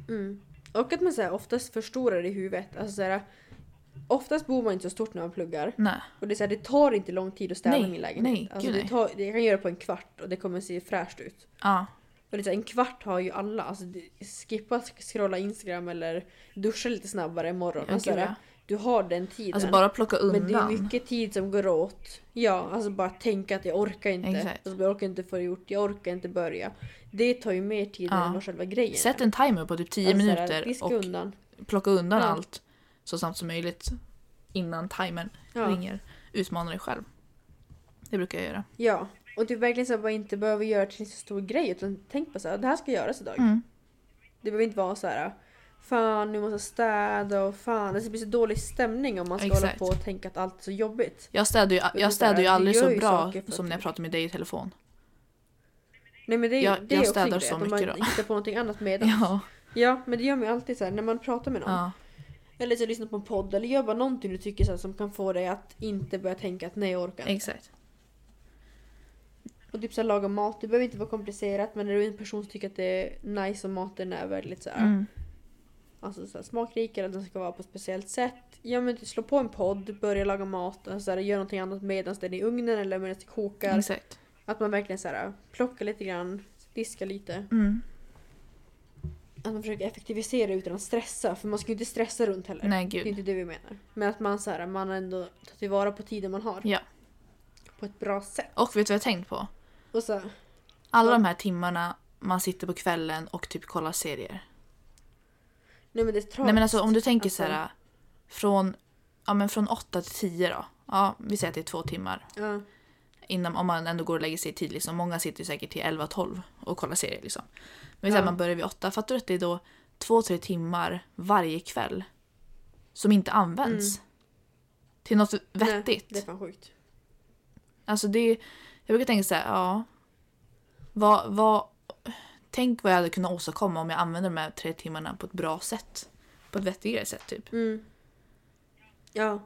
mm. Och att man såhär, oftast förstorar det i huvudet. Alltså såhär, oftast bor man inte så stort när man pluggar. Nej. Och det, är såhär, det tar inte lång tid att städa Nej, min lägenhet. nej, alltså, det tar, det, jag kan göra det på en kvart och det kommer se fräscht ut. Ja, Och det är så här, en kvart har ju alla. Alltså, skippa sk- scrolla Instagram eller duscha lite snabbare imorgon. ja, Alltså, gud, ja. Du har den tiden. Alltså bara plocka Men det är undan. mycket tid som går åt. Ja, alltså bara tänka att jag orkar inte. Exakt. Alltså, jag orkar inte få det gjort, jag orkar inte börja. Det tar ju mer tid Ja. än vad själva grejen Sätt en timer på typ 10 Alltså, så här, minuter och undan. plocka undan allt så snabbt som möjligt innan timern Ja. ringer. Utmana dig själv. Det brukar jag göra. ja. Och du verkligen så bara inte behöver göra till en så stor grej utan tänk på så här, det här ska göras idag. Mm. Det behöver inte vara så här. Fan nu måste jag städa och fan. Det blir så dålig stämning om man ska Exakt. hålla på och tänka att allt är så jobbigt. Jag städar ju, är jag städar ju aldrig så ju bra som när jag pratar med dig i telefon. Nej men det, är- Jag- det är jag också städar grej, så mycket man då. hittar på någonting annat medan. Ja. Ja men det gör man ju alltid så här, när man pratar med någon. ja. Eller så lyssnar på en podd eller gör bara någonting du tycker så som kan få dig att inte börja tänka att nej jag orkar inte. Exakt. Och typ så här, laga mat, det behöver inte vara komplicerat men är du en person som tycker att det är nice och maten är väldigt så här, Mm. alltså så här, smakrik eller att den ska vara på ett speciellt sätt. Ja men slå på en podd, börja laga mat, alltså, så här, gör någonting annat medan den är i ugnen eller medan det kokar. Exakt. Att man verkligen så här, plockar lite grann, diskar lite. Mm. Att man försöker effektivisera utan att stressa för man ska ju inte stressa runt heller. Nej Det är gud. inte det vi menar. Men att man så här, man ändå tar tillvara på tiden man har. Ja. På ett bra sätt. Och vet du vad jag har tänkt på? Och så, Alla Ja. de här timmarna man sitter på kvällen och typ kollar serier. nej men det är tragiskt. Nej men alltså om du tänker Alltså- så här från, ja, men från 8 till 10 då. Ja, vi säger att det är två timmar. Ja. Innan, om man ändå går och lägger sig i tid. Liksom. Många sitter ju säkert till 11-12 och kollar serier. Liksom. Men ja. Man börjar vid åtta. Fattar du att det är då två, tre timmar varje kväll som inte används till något vettigt? Mm. Nej, det är fan sjukt. Alltså det, jag brukar tänka så här, ja. Vad, vad, tänk vad jag hade kunnat åstadkomma om jag använde de här tre timmarna på ett bra sätt. På ett vettigare sätt typ. Mm. Ja.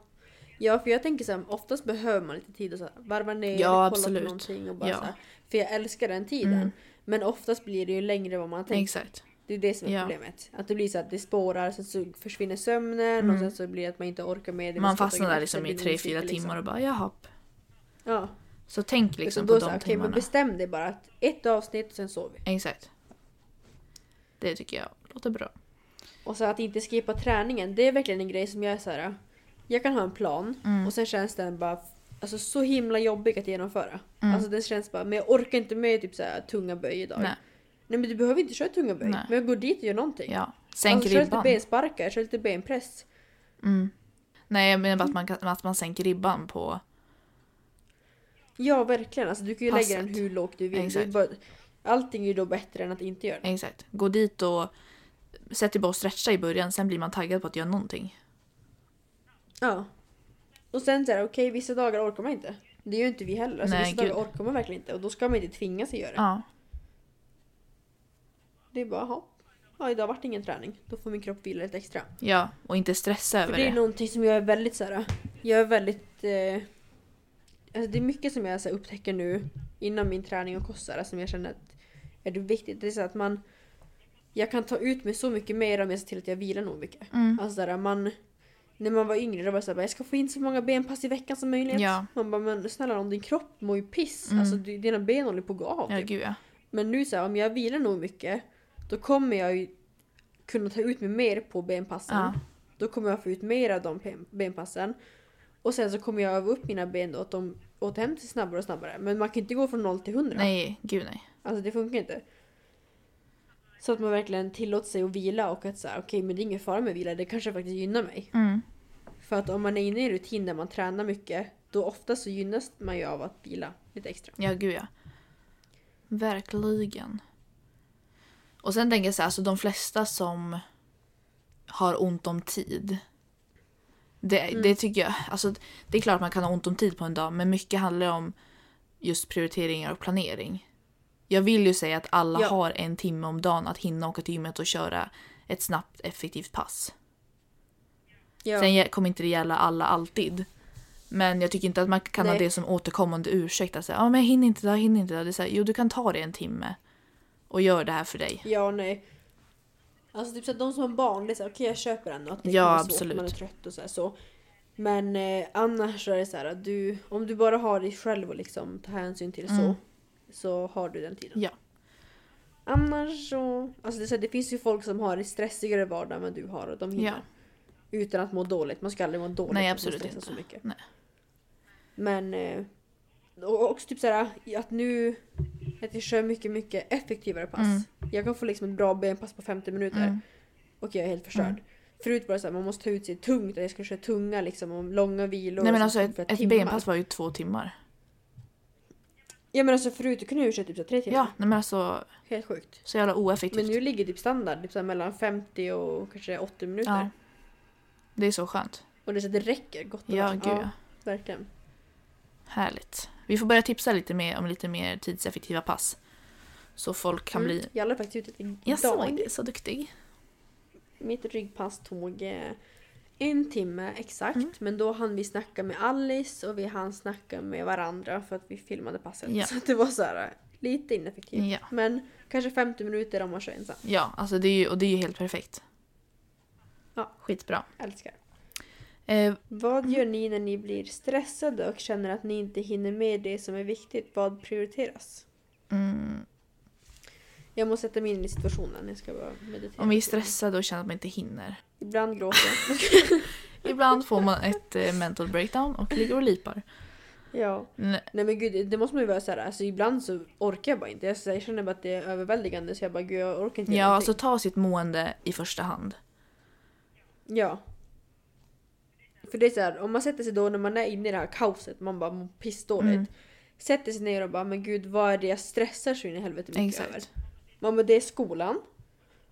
Ja, för jag tänker så här, oftast behöver man lite tid att så här, varva ner, Ja, kolla absolut. på någonting och bara Ja. så här, För jag älskar den tiden. Mm. Men oftast blir det ju längre än vad man tänkt. Exakt. Det är det som är Ja. problemet. Att det blir så att det spårar, sen så försvinner sömnen och Mm. sen så blir det att man inte orkar med det. Man ta fastnar där liksom i tre, fyra liksom. timmar och bara jaha. Ja. Så tänk Liksom då på så, de okej, men timmarna. bestäm dig bara att ett avsnitt och sen sover vi. Exakt. Det tycker jag låter bra. Och så att inte skippa träningen, det är verkligen en grej som jag är så här. Jag kan ha en plan Mm. och sen känns den bara alltså, så himla jobbig att genomföra. Mm. Alltså den känns bara, men jag orkar inte med typ så här, tunga böj idag. Nej. Nej men du behöver inte köra tunga böj. Nej. Men jag går dit och gör någonting. Ja. Sänk alltså, kör lite ribban. bensparkar, kör lite benpress. Mm. Nej jag menar att man, kan, att man sänker ribban på... Ja verkligen, alltså, du kan ju lägga den Passet. hur lågt du vill. Exakt. Du bara, allting är ju då bättre än att inte göra det. Exakt. Gå dit och sätt dig bara och stretcha i början, sen blir man taggad på att göra någonting. Ja. Och sen så okej vissa dagar orkar man inte. Det gör inte vi heller. Alltså, Nej, vissa gud. dagar orkar man verkligen inte och då ska man inte tvinga sig göra det. Ja. Det är bara, jaha. Ja, idag vart det ingen träning. Då får min kropp vila lite extra. Ja, och inte stressa För över det är det. någonting som jag är väldigt så här. Jag är väldigt... Eh, alltså det är mycket som jag så här, upptäcker nu inom min träning och kost som jag känner att är det viktigt. Det är så att man... Jag kan ta ut mig så mycket mer om jag ser till att jag vilar nog mycket. Mm. Alltså där, man... När man var yngre då var det så här, bara, jag ska få in så många benpass i veckan som möjligt. Ja. Man bara, men snälla om din kropp mår ju piss. Mm. Alltså dina ben håller på att gå av. Ja, typ. gud ja. Men nu så här, om jag vilar nog mycket då kommer jag ju kunna ta ut mig mer på benpassen. Ja. Då kommer jag få ut mer av de ben- benpassen. Och sen så kommer jag öva upp mina ben då att de återhämtar sig snabbare och snabbare. Men man kan inte gå från 0 till 100. Nej, gud nej. Alltså det funkar inte. Så att man verkligen tillåter sig att vila och att säga okej men det är ingen fara med vila, det kanske faktiskt gynnar mig. Mm. För att om man är inne i en rutin där man tränar mycket då ofta så gynnas man ju av att vila lite extra. Ja, gud ja. Verkligen. Och sen tänker jag så här, alltså de flesta som har ont om tid. Det, Mm. det tycker jag, alltså det är klart man kan ha ont om tid på en dag men mycket handlar om just prioriteringar och planering. Jag vill ju säga att alla Ja. har en timme om dagen att hinna åka till gymmet och köra ett snabbt effektivt pass. Ja. Sen kommer inte det gälla alla alltid. Men jag tycker inte att man kan ha Nej. det som återkommande ursäkt. Att säga, ah, men jag hinner inte jag hinner inte. Det är så här, jo, du kan ta det en timme och gör det här för dig. Ja, nej. Alltså typ så att de som har barn, det är så här, okej jag köper den att det Ja, kan absolut. man är trött och så, här, så. Men eh, annars så är det så här att du, om du bara har dig själv och liksom ta hänsyn till Mm. så har du den tiden. Ja. Annars så, alltså det, så det finns ju folk som har en stressigare vardag än vad du har och de hinner. Ja. Utan att må dåligt, man ska aldrig må dåligt Nej, absolut inte. så mycket. Nej. Men eh, och också typ såhär att nu att jag kör mycket, mycket effektivare pass. Mm. Jag kan få liksom ett bra benpass på 50 minuter Mm. och jag är helt förstörd. Mm. Förut var det såhär man måste ta ut sig tungt, jag ska köra tunga liksom och långa vilor. Nej men alltså ett, ett benpass var ju två timmar. Ja men alltså förut kunde jag ju köra typ så här tre timmar. Ja, nej men alltså Helt sjukt. så jävla oeffektivt. Men nu ligger typ standard typ så här mellan 50 och kanske 80 minuter. ja. Det är så skönt. Och det, så att det räcker gott och Ja, väl. gud ja. Verkligen. Härligt. Vi får börja tipsa lite mer om lite mer tidseffektiva pass. Så folk kan Mm. bli... Jag lade faktiskt ut ett idag. Jag såg det, så duktig. Mitt ryggpass tog eh, en timme exakt. Mm. Men då hann vi snacka med Alice och vi hann snacka med varandra för att vi filmade passet. Ja. Så det var så här, lite ineffektivt. Ja. Men kanske 50 minuter om man kör ensam. Ja, alltså det är ju, och det är ju helt perfekt. Ja. Skitbra. Älskar. Eh, Vad gör ni när ni blir stressade och känner att ni inte hinner med det som är viktigt? Vad prioriteras? mm, Jag måste sätta mig in i situationen. Jag ska bara meditera. om vi är stressade och känner att man inte hinner. Ibland gråter jag. Ibland får man ett eh, mental breakdown och ligger och lipar. ja. Nej, Nej men gud, det måste man ju vara såhär, alltså ibland så orkar jag bara inte. Jag, jag känner bara att det är överväldigande så jag bara gud jag orkar inte Ja, alltså ta sitt mående i första hand. Ja. För det är såhär, om man sätter sig då när man är inne i det här kaoset, man bara mår pissdåligt. Mm. Sätter sig ner och bara men gud vad är det jag stressar så in i helvete mycket Exakt. över? Ja men det är skolan.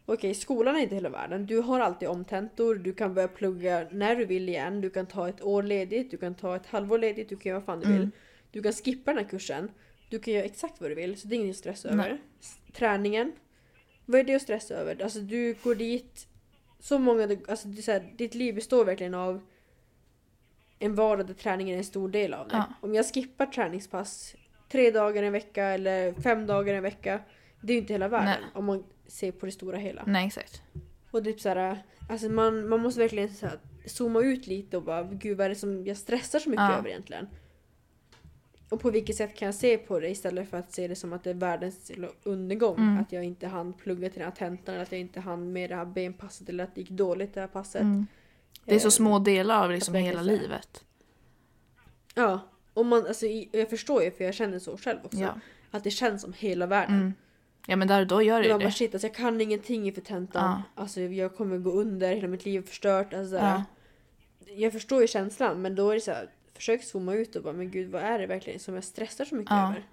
Okej, skolan är inte hela världen. Du har alltid omtentor, du kan börja plugga när du vill igen. Du kan ta ett år ledigt, du kan ta ett halvår ledigt, du kan göra vad fan du vill. Mm. Du kan skippa den här kursen. Du kan göra exakt vad du vill, så det är stressa Nej. över. S- Träningen. Vad är det att stressa över? Alltså du går dit, så många, alltså det är så här, ditt liv består verkligen av en vardag där träningen är en stor del av det. Ja. Om jag skippar träningspass tre dagar i en vecka eller fem dagar i en vecka. Det är ju inte hela världen Nej. om man ser på det stora hela. Nej exakt. Och typ såhär, alltså man, man måste verkligen så här, zooma ut lite och bara gud vad är det som jag stressar så mycket Ja. över egentligen? Och på vilket sätt kan jag se på det istället för att se det som att det är världens undergång. Mm. Att jag inte hann plugga till den här tentan eller att jag inte hann med det här benpasset eller att det gick dåligt det här passet. Mm. Det är så Eh, små delar av liksom hela livet. Ja. Och man, alltså, jag förstår ju för jag känner så själv också. Ja. Att det känns som hela världen. Mm. Ja men där då gör det ju bara det. shit, alltså, jag kan ingenting inför tentan. Ja. Alltså, jag kommer gå under, hela mitt liv är förstört. Alltså, Ja. Jag förstår ju känslan men då är det så här, försök zooma ut och bara men gud vad är det verkligen som jag stressar så mycket Ja. över?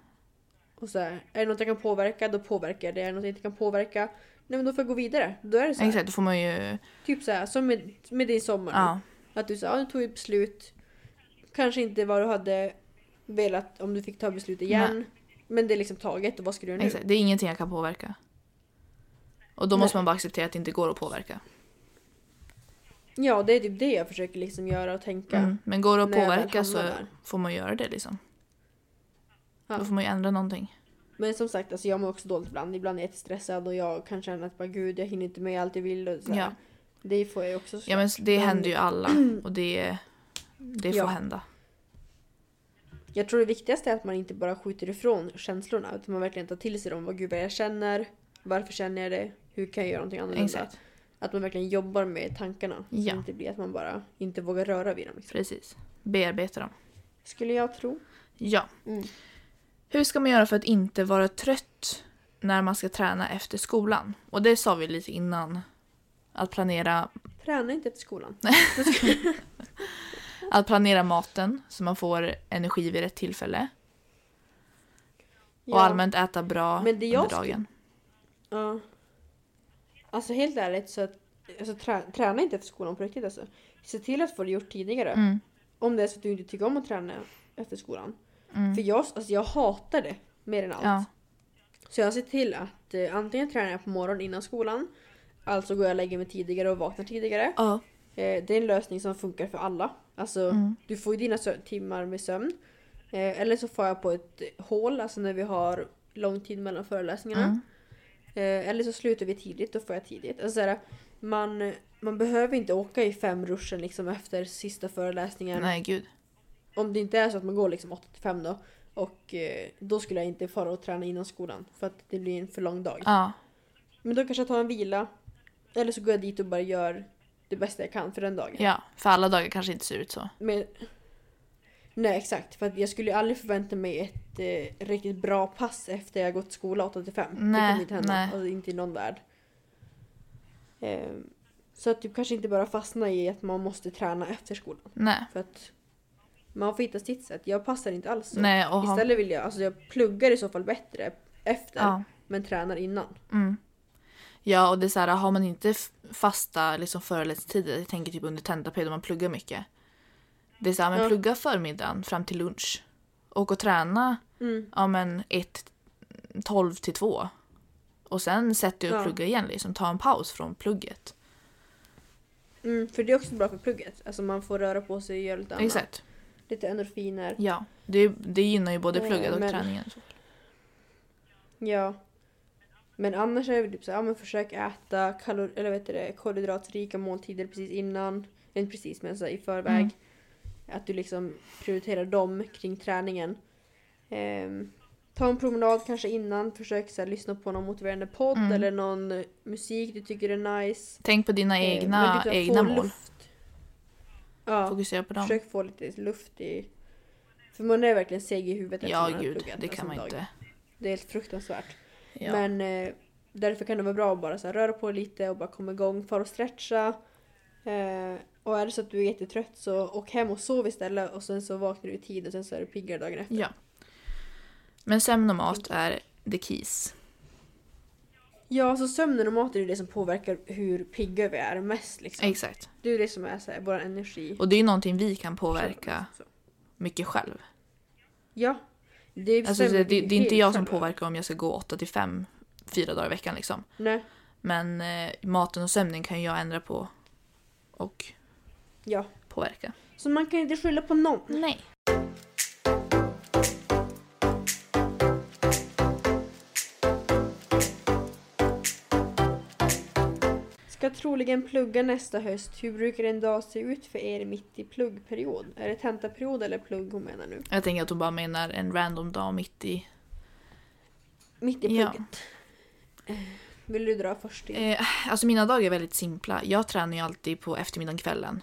Och så här, är det något jag kan påverka då påverkar jag det. Är det något jag inte kan påverka nej men då får jag gå vidare. Då är det så här, Exakt, då får man ju... typ så här, som med, med din sommar. Ja, Att du sa, ja, du tog ett beslut. Kanske inte vad du hade velat om du fick ta beslut igen. Men det är liksom taget och vad ska du göra nu? exakt. Det är ingenting jag kan påverka. Och då Nej. måste man bara acceptera att det inte går att påverka. Ja det är typ det jag försöker liksom göra och tänka. Mm. Men går det att påverka så där. får man göra det liksom. Ja. Då får man ju ändra någonting. Men som sagt, alltså jag mår också dåligt ibland. Ibland är jag jättestressad och jag kan känna att bara, gud jag hinner inte med allt jag vill. Och så. Ja. Det får jag också. Så. Ja men det händer ju alla och det, det får Ja. hända. Jag tror det viktigaste är att man inte bara skjuter ifrån känslorna. Utan man verkligen tar till sig dem. Vad gud vad jag känner. Varför känner jag det? Hur kan jag göra någonting annorlunda? Exakt. Att man verkligen jobbar med tankarna. Så Ja. det inte blir att man bara inte vågar röra vid dem. Liksom. Precis. Bearbeta dem. Skulle jag tro. Ja. Mm. Hur ska man göra för att inte vara trött när man ska träna efter skolan? Och det sa vi lite innan. Att planera, Träna inte efter skolan. att planera maten så man får energi vid rätt tillfälle. Ja. Och allmänt äta bra Men det under dagen. Ja. Alltså helt ärligt så att, alltså, trä, träna inte efter skolan på riktigt alltså. Se till att få det gjort tidigare. Mm. Om det är så att du inte tycker om att träna efter skolan. Mm. För jag, alltså, jag hatar det mer än allt. Ja. Så jag ser till att eh, antingen tränar jag på morgonen innan skolan. Alltså går jag och lägger mig tidigare och vaknar tidigare. Ja. Eh, det är en lösning som funkar för alla. Alltså Mm. du får ju dina timmar med sömn. Eh, eller så får jag på ett hål, alltså när vi har lång tid mellan föreläsningarna. Mm. Eh, eller så slutar vi tidigt, då får jag tidigt. Alltså, såhär, man, man behöver inte åka i fem ruschen liksom efter sista föreläsningen. Nej gud. Om det inte är så att man går liksom 8 till 5 då. Och eh, då skulle jag inte fara och träna innan skolan. För att det blir en för lång dag. Ja. Men då kanske jag tar en vila. Eller så går jag dit och bara gör det bästa jag kan för den dagen. ja. För alla dagar kanske inte ser ut så. Men, nej exakt, för att jag skulle ju aldrig förvänta mig ett eh, riktigt bra pass efter jag gått skola 8 till 5. det Nej, kommer inte hända. nej. Alltså, inte i någon värld. Ehm, så att du kanske inte bara fastnar i att man måste träna efter skolan. Nej. För att man får hitta sitt sätt. Jag passar inte alls så. Nej. Istället vill jag, alltså jag pluggar i så fall bättre efter. Ja. Men tränar innan. Mm. Ja och det är så här, har man inte fasta liksom, föreläsningstider, jag tänker typ under tentaperiod om man pluggar mycket. Det är så här, men Ja. plugga förmiddagen fram till lunch. Och och träna Mm. ja men 1, 12 till 2. Och sen sätt dig och Ja. plugga igen liksom, ta en paus från plugget. Mm, för det är också bra för plugget. Alltså man får röra på sig och göra lite annat. Exakt. Lite endorfiner. Ja. Det, det gynnar ju både plugget och men- träningen. Ja. Men annars är det typ så här, ja, men försök äta kalor eller vet det, kolhydratrika måltider precis innan. Inte precis men så i förväg. Mm. Att du liksom prioriterar dem kring träningen. Ehm, ta en promenad kanske innan. Försök så här, lyssna på någon motiverande podd Mm. eller någon musik du tycker är nice. Tänk på dina Eh, egna, kan egna mål. Luft. Ja, Fokusera på dem. försök få lite luft i... För man är verkligen seg i huvudet Ja gud, det kan man inte. Det är helt fruktansvärt. Ja. Men eh, därför kan det vara bra att bara så här, röra på dig lite och bara komma igång. Fara och stretcha. Eh, och är det så att du är jättetrött så åk hem och sov istället och sen så vaknar du i tid och sen så är du piggare dagen efter. ja. Men sömn och mat är the keys. Ja, så sömnen och maten är det som påverkar hur pigga vi är mest. Liksom. Exakt. Det är det som är så här, vår energi. Och det är ju någonting vi kan påverka mycket själv. Ja. Det, Alltså, bestämmer det, det, är inte jag som påverkar om jag ska gå 8 till 5 fyra dagar i veckan liksom. Nej. Men eh, maten och sömnen kan jag ändra på och Ja. påverka. Så man kan inte skylla på någon. Nej. Ska troligen plugga nästa höst. Hur brukar en dag se ut för er mitt i pluggperiod? Är det tentaperiod eller plugg hon menar nu? Jag tänker att hon bara menar en random dag mitt i... Mitt i Ja. plugget. Eh, Vill du dra först? Eh, alltså mina dagar är väldigt simpla. Jag tränar ju alltid på eftermiddagen kvällen.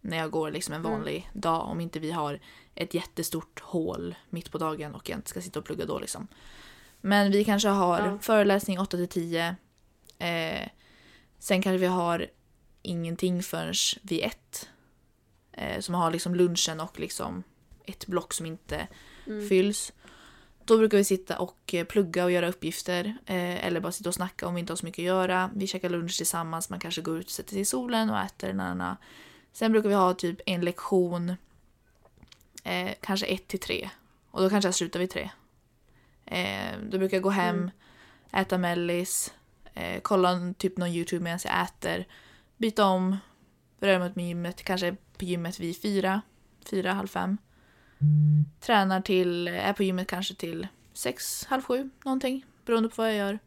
När jag går liksom en Mm. vanlig dag. Om inte vi har ett jättestort hål mitt på dagen och jag inte ska sitta och plugga då liksom. Men vi kanske har Ja. föreläsning 8 till 10. Eh, sen kanske vi har ingenting förrän vid ett. Eh, som har liksom lunchen och liksom ett block som inte Mm. fylls. Då brukar vi sitta och eh, plugga och göra uppgifter. Eh, eller bara sitta och snacka om vi inte har så mycket att göra. Vi käkar lunch tillsammans, man kanske går ut och sätter sig i solen och äter. Nana. Sen brukar vi ha typ en lektion, eh, kanske ett till tre. Och då kanske jag slutar vid tre. Eh, då brukar jag gå hem, Mm. äta mellis, eh, kolla typ någon YouTube medan jag äter. Byta om, röra mig mot gymmet, kanske på gymmet vid fyra, fyra, halv fem. Tränar till, är på gymmet kanske till sex, halv sju någonting. Beroende på vad jag gör.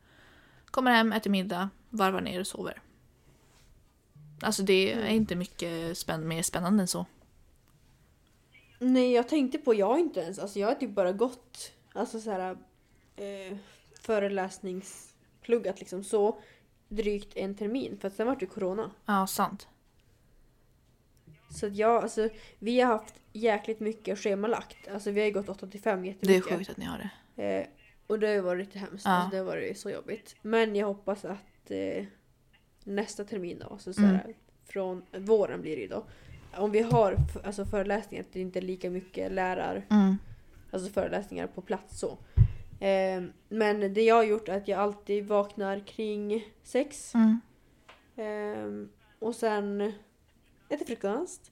Kommer hem, äter middag, varvar ner och sover. Alltså det är Mm. inte mycket spänn mer spännande än så. Nej, jag tänkte på, jag har inte ens, alltså jag har typ bara gått, alltså så här eh, föreläsningspluggat liksom så drygt en termin för att sen var det corona. Ja, sant. Så att jag, alltså vi har haft jäkligt mycket schemalagt. Alltså vi har ju gått 8 till 5 Det är jättemycket. sjukt att ni har det. Eh, och det har ju varit lite hemskt. Ja. Alltså, det har varit så jobbigt. Men jag hoppas att eh, nästa termin då, alltså så här, Mm. från våren blir det ju då. Om vi har alltså, föreläsningar, att det inte är lika mycket lärar, Mm. alltså föreläsningar på plats så. Eh, men det jag har gjort är att jag alltid vaknar kring sex. Mm. Ehm, och sen äter frukost.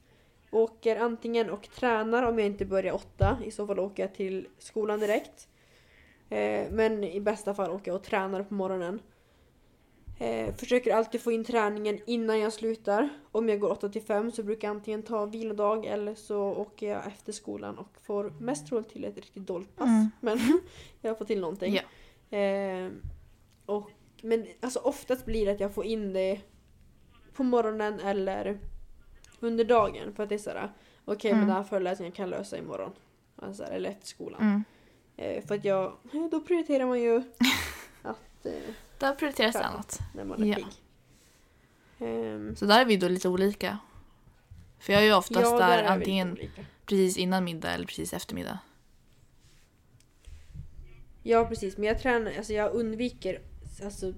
Åker antingen och tränar om jag inte börjar åtta. I så fall åker jag till skolan direkt. Eh, men i bästa fall åker jag och tränar på morgonen. Eh, försöker alltid få in träningen innan jag slutar. Om jag går 8 till 5 så brukar jag antingen ta vilodag eller så åker jag efter skolan och får mest troligt till ett riktigt dåligt pass. Mm. Men jag får till någonting. Ja. Eh, och, men alltså oftast blir det att jag får in det på morgonen eller under dagen. För att det är såhär, okej Mm. men den här föreläsningen kan jag lösa imorgon. Alltså, eller efter skolan. Mm. Eh, för att jag, då prioriterar man ju att eh, Där prioriteras Träna. annat. när man är Ja. pigg. Ehm, Så där är vi då lite olika. För jag är ju oftast ja, där, är vi lite antingen precis innan middag eller precis efter middag. Ja precis, men jag tränar, alltså jag undviker, alltså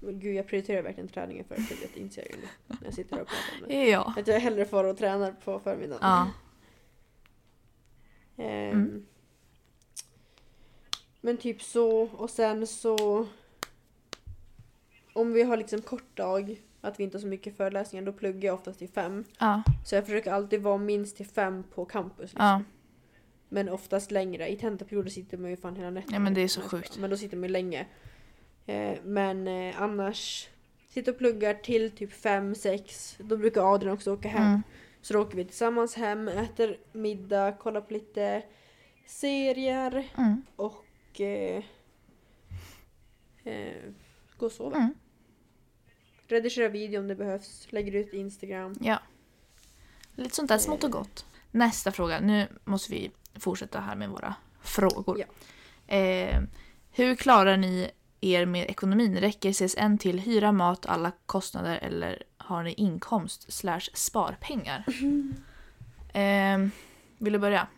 Gud jag prioriterar verkligen träningen för plugget inser jag ju nu när jag sitter och pratar om det. Ja. Att jag hellre får och tränar på förmiddagen. Ja. Ehm, Mm. Men typ så och sen så om vi har liksom kort dag, att vi inte har så mycket föreläsningar, då pluggar jag oftast till fem. Ja. Så jag försöker alltid vara minst till fem på campus. Liksom. Ja. Men oftast längre. I tentaperioder sitter man ju fan hela nätterna. Ja, men det är så sjukt. Men då sitter man ju länge. Eh, men eh, annars, sitter och pluggar till typ fem, sex. Då brukar Adrian också åka hem. Mm. Så då åker vi tillsammans hem, äter middag, kollar på lite serier Mm. och eh, eh, går och sover. Mm. Redigerar video om det behövs, lägger ut Instagram. Ja. Lite sånt där smått och gott. Nästa fråga. Nu måste vi fortsätta här med våra frågor. Ja. Eh, hur klarar ni er med ekonomin? Räcker CSN till hyra, mat, alla kostnader eller har ni inkomst slash sparpengar? Eh, vill du börja?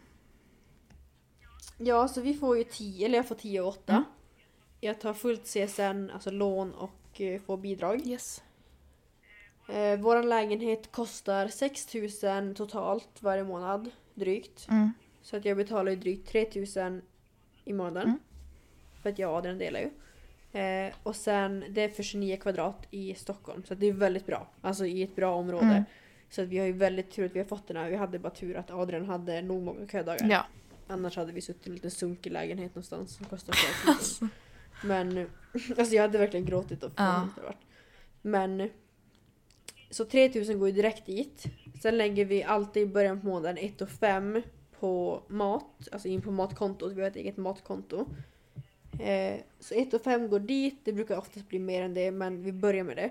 Ja, så vi får ju 10, eller jag får 10 och 8. Mm. Jag tar fullt CSN, alltså lån och eh, får bidrag. Yes. Eh, Vår lägenhet kostar 6 000 totalt varje månad, drygt. Mm. Så att jag betalar ju drygt 3 000 i månaden. Mm. För att jag och Adrian delar ju. Eh, och sen det är för 29 kvadrat i Stockholm. Så det är väldigt bra. Alltså i ett bra område. Mm. Så att vi har ju väldigt tur att vi har fått den här. Vi hade bara tur att Adrian hade nog många ködagar. Ja. Annars hade vi suttit i en liten sunkig lägenhet någonstans som kostar flera tusen. Men alltså jag hade verkligen gråtit och Ja. Men så 3000 går ju direkt dit. Sen lägger vi alltid i början på månaden 1 och 5 på mat, alltså in på matkontot. Vi har ett eget matkonto. Eh, så 1 och 5 går dit, det brukar oftast bli mer än det men vi börjar med det.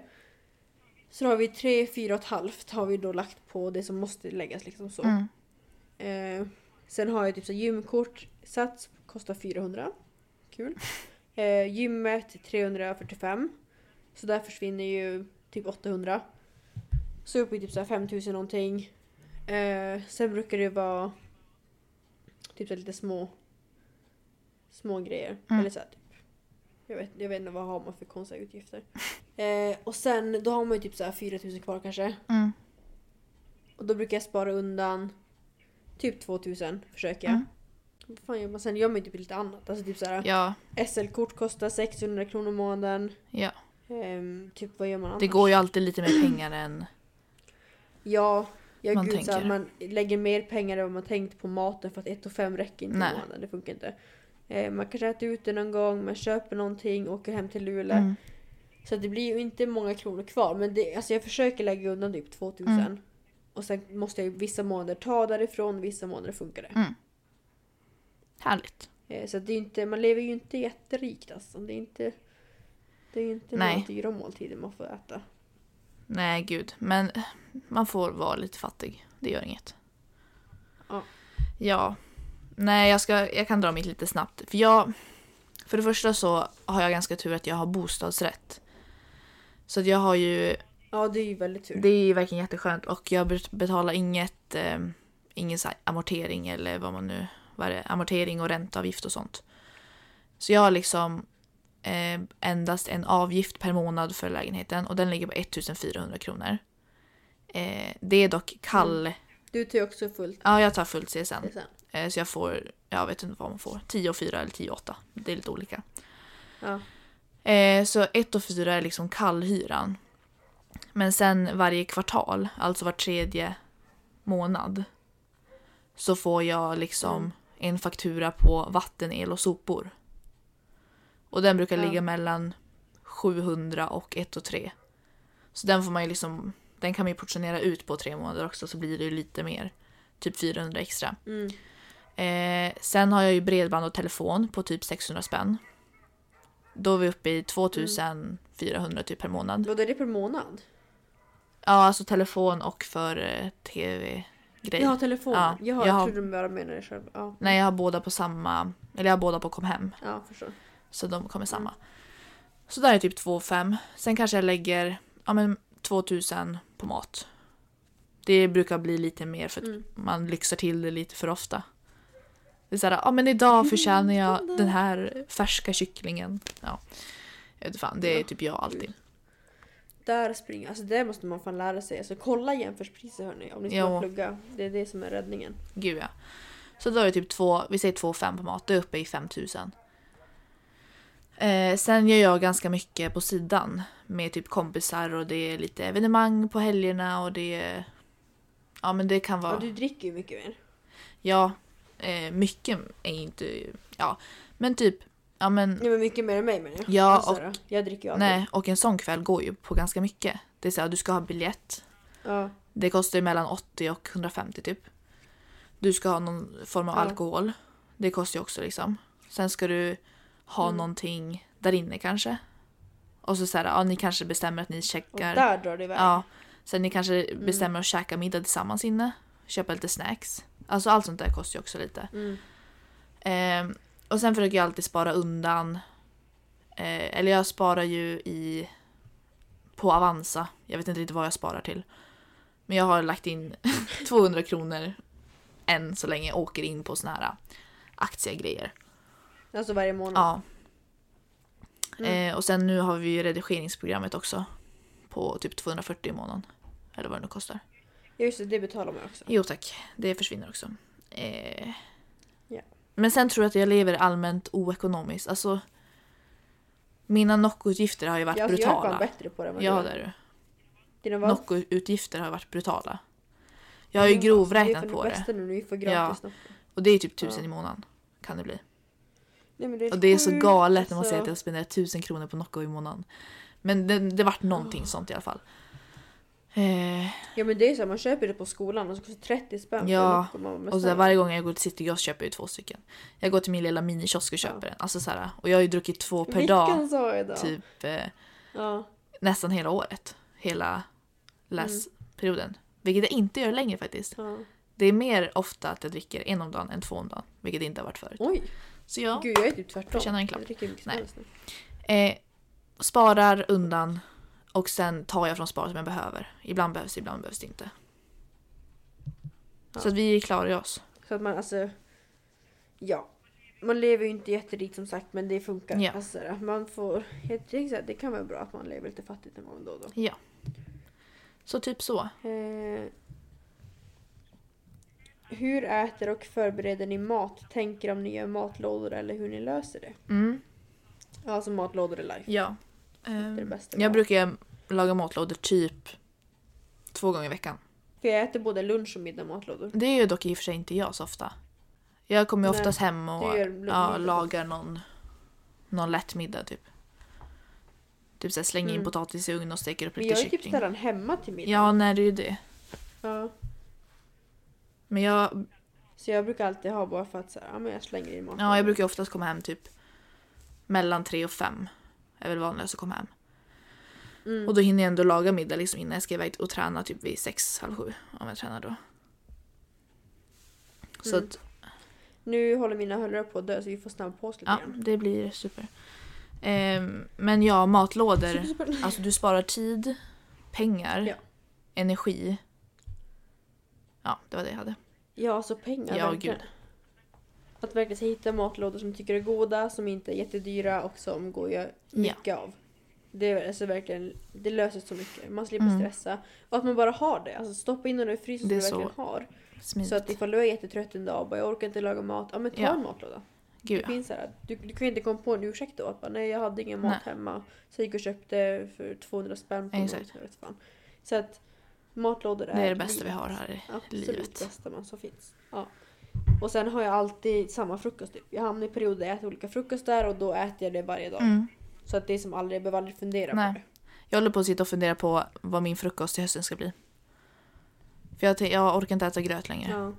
Så har vi 3, 4 och ett halvt har vi då lagt på det som måste läggas liksom så. Mm. Eh, sen har jag typ så gymkort, sats kostar 400. Kul. Eh, gymmet 345. Så där försvinner ju typ 800. Så uppe i typ så här 5000 någonting. Eh, sen brukar det vara typ så lite små små grejer. Mm. Eller så här, typ. Jag vet, jag vet inte vad har man för konstiga utgifter. Eh, och sen då har man ju typ så här 4000 kvar kanske. Mm. Och då brukar jag spara undan typ 2000 försöker jag. Mm. Vad fan gör man sen? Gör man ju typ lite annat. Alltså typ såhär Ja, SL-kort kostar 600 kronor i månaden. ja. Ehm, typ vad gör man annars? Det går ju alltid lite mer pengar än... Ja, ja Man gud, så här, tänker. man lägger mer pengar än vad man tänkt på maten för att 1 och 5 räcker inte Nej. i månaden. Det funkar inte. Eh, man kanske äter ute någon gång, man köper någonting, åker hem till Luleå. Mm. Så det blir ju inte många kronor kvar. Men det, alltså jag försöker lägga undan typ 2000. Mm. Och sen måste jag vissa månader ta därifrån, vissa månader funkar det. Härligt. Eh, Så det är inte, man lever ju inte jätterikt alltså. Det är inte, det är inte Nej. några dyra måltider man får äta. Nej, gud. Men man får vara lite fattig. Det gör inget. Ja. Ja. Nej, jag, ska, jag kan dra mitt lite snabbt. För jag... För det första så har jag ganska tur att jag har bostadsrätt. Så att jag har ju... Ja, det är ju väldigt tur. Det är ju verkligen jätteskönt och jag bet- betalar inget... Eh, ingen så amortering eller vad man nu... Vad är det? Amortering och ränteavgift och sånt. Så jag har liksom eh, endast en avgift per månad för lägenheten och den ligger på 1400 kronor. Eh, det är dock kall... Du tar också fullt Ja, jag tar fullt CSN. sen. Eh, så jag får, jag vet inte vad man får, 10 och 4 eller 10 och 8. Det är lite olika. Ja. Eh, så 1 och 4 är liksom kallhyran. Men sen varje kvartal, alltså var tredje månad, så får jag liksom Mm. En faktura på vatten, el och sopor. Och den brukar Ja. ligga mellan 700 och 1 och 3. Så den får man ju liksom, den kan man ju portionera ut på tre månader också så blir det ju lite mer. Typ 400 extra. Mm. Eh, sen har jag ju bredband och telefon på typ 600 spänn. Då är vi uppe i 2400 typ per månad. Vad är det per månad? Ja, alltså telefon och för eh, tv-grej. Jag har telefonen. Ja, jag har, jag jag har- trodde du bara menade det själv. Ja, Nej, jag har båda på samma, eller jag har båda på Comhem. ja förstår. Så de kommer samma. Så där är typ 2 5. Sen kanske jag lägger ja, men 2000 på mat. Det brukar bli lite mer för att Mm. man lyxar till det lite för ofta. Det är såhär, ja men idag förtjänar jag den här färska kycklingen. Ja. Jag vet fan, det är typ jag alltid. Där springer, alltså det måste man fan lära sig. Alltså kolla jämförpriser hörni om ni ska Jo. plugga. Det är det som är räddningen. Gud ja. Så då är det typ två, vi säger 2 5 på mat, det är uppe i 5000. Eh, sen gör jag ganska mycket på sidan med typ kompisar och det är lite evenemang på helgerna och det är... Ja men det kan vara... Ja, du dricker ju mycket mer. Ja, eh, mycket är inte... Ja, men typ... Ja men... Ja men mycket mer än mig menar jag. Ja, Alltså, och-. Jag dricker ju aldrig. Nej, och en sån kväll går ju på ganska mycket. Det är så här, du ska ha biljett. Ja. Det kostar ju mellan 80 och 150 typ. Du ska ha någon form av Ja. alkohol. Det kostar ju också liksom. Sen ska du ha Mm. någonting där inne kanske. Och så säger ja ni kanske bestämmer att ni Och checkar. där drar det iväg. Ja. Sen ni kanske Mm. bestämmer att käka middag tillsammans inne. Köpa lite snacks. Alltså allt sånt där kostar ju också lite. Mm. Ehm, och sen försöker jag alltid spara undan. Eh, eller jag sparar ju i på Avanza. Jag vet inte riktigt vad jag sparar till. Men jag har lagt in 200 kronor än så länge jag åker in på såna här aktiegrejer. Alltså varje månad. Ja. Mm. Eh, och sen nu har vi ju redigeringsprogrammet också. På typ 240 i månaden. Eller vad det nu kostar. Ja just det, det betalar man också. Jo tack, det försvinner också. Eh. Men sen tror jag att jag lever allmänt oekonomiskt. Alltså, Mina Nocco-utgifter har ju varit Ja, alltså, jag är fan brutala. bättre på det än vad Ja du det är du. Nocco-utgifter har varit brutala. Jag har ju Ja, grovräknat det är på för det. bästa nu vi får gratis Nocco. Och det är typ tusen Ja. i månaden. Kan det bli. Nej, men det är Och det är så galet när man säger att alltså. jag spenderar tusen kronor på Nocco i månaden. Men det, det vart någonting sånt i alla fall. Eh, Ja men det är så här, man köper det på skolan och så kostar det 30 spänn Ja, för och så snälla. varje gång jag går till Citygross köper jag två stycken. Jag går till min lilla minikiosk och köper en. Alltså så här, och jag har ju druckit två per dag. Vilken sa jag då? Typ eh, Ja. nästan hela året. Hela läsperioden. Vilket jag inte gör längre faktiskt. ja. Det är mer ofta att jag dricker en om dagen än två om dagen. Vilket det inte har varit förut. Oj, Så jag gud jag är typ tvärtom. Förtjänar en klapp. Jag dricker hur mycket som Nej. helst nu. eh, sparar undan och sen tar jag från sparet som jag behöver. Ibland behövs det, ibland behövs det inte. Ja. Så att vi klarar oss. Så att man alltså... Ja. Man lever ju inte jätterikt som sagt men det funkar. Ja. Alltså, man får, jag tänker här, det kan vara bra att man lever lite fattigt en gång då och då. Ja. Så typ så. Eh, hur äter och förbereder ni mat? Tänker om ni gör matlådor eller hur ni löser det? Mm. Alltså matlådor är life. Ja. Är det bästa jag brukar laga matlådor typ två gånger i veckan. För jag äter både lunch och middag matlådor. Det är ju dock i och för sig inte jag så ofta. Jag kommer ju Nej, oftast hem och ja, lagar någon, någon lätt middag typ. Typ såhär slänger in Mm. potatis i ugn och steker upp Men lite jag är typ kyckling. sällan hemma till middag. Ja, nej det är ju det. Ja. Men jag, Så jag brukar alltid ha bara för att så här, ja, men jag slänger in mat. ja, jag brukar oftast komma hem typ mellan tre och fem. Är väl vanligast att komma hem. Mm. Och då hinner jag ändå laga middag liksom innan jag ska iväg och träna typ vid sex, halv sju. Om jag tränar då. Så Mm. att, Nu håller mina hörlurar på att dö så vi får snabba på oss lite ja, grann. det blir super. Ehm, men ja, matlådor. Super, super. Alltså du sparar tid, pengar, Ja. energi. Ja, det var det jag hade. Ja, alltså pengar. Ja, verkligen. gud. Att verkligen hitta matlådor som tycker är goda, som inte är jättedyra och som går att göra mycket av. Det, är alltså verkligen, det löser så mycket. Man slipper Mm. stressa. Och att man bara har det. Alltså stoppa in den i frysen är du verkligen har. Smidigt. Så att ifall du är jättetrött en dag och bara jag orkar inte laga mat, ja men ta Ja. en matlåda. Gud Det ja. finns så här, du, du kan ju inte komma på en ursäkt då att bara, nej jag hade ingen mat Nej. hemma. Så jag gick och köpte för 200 spänn på Exakt. något, jag vet fan. Så att matlådor är Det är det bästa vi livet. har här i Absolut livet. bästa man som finns. Ja. Och sen har jag alltid samma frukost. Typ. Jag hamnar i perioder där jag äter olika frukostar och då äter jag det varje dag. Mm. Så att det är som aldrig, jag behöver aldrig fundera Nej. på det. Jag håller på att sitta och fundera på vad min frukost till hösten ska bli. För jag, jag orkar inte äta gröt längre. Ja.